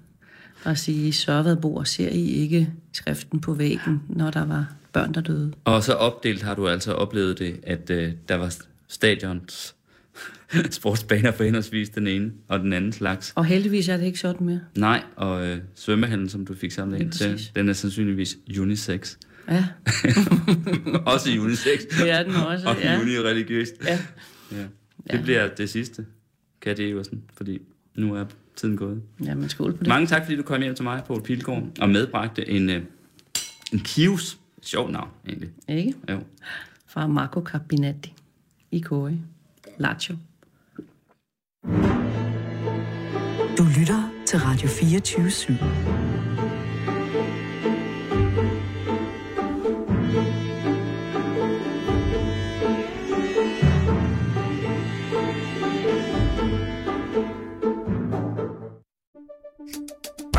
og sige, Sørvad bor, ser I ikke skriften på væggen, når der var børn, der døde? Og så opdelt har du altså oplevet det, at øh, der var stadions *laughs* sportsbaner for henholdsvis den ene og den anden slags. Og heldigvis er det ikke sådan mere. Nej, og øh, svømmehallen, som du fik samlet til, den er sandsynligvis unisex. Ja, *laughs* også unisex. det er den også. og ja. unireligiøst. Ja. Ja. Det Ja. bliver det sidste, Katja Eversen, fordi nu er tiden gået. ja, men skål på det. Mange tak, fordi du kom hjem til mig, Poul Pilgaard, og medbragte en, øh, en Kius. Sjovt navn, egentlig. Ikke? Jo. Fra Marco Carpinetti i Kåre. Lazio. Du lytter til Radio 24 /7.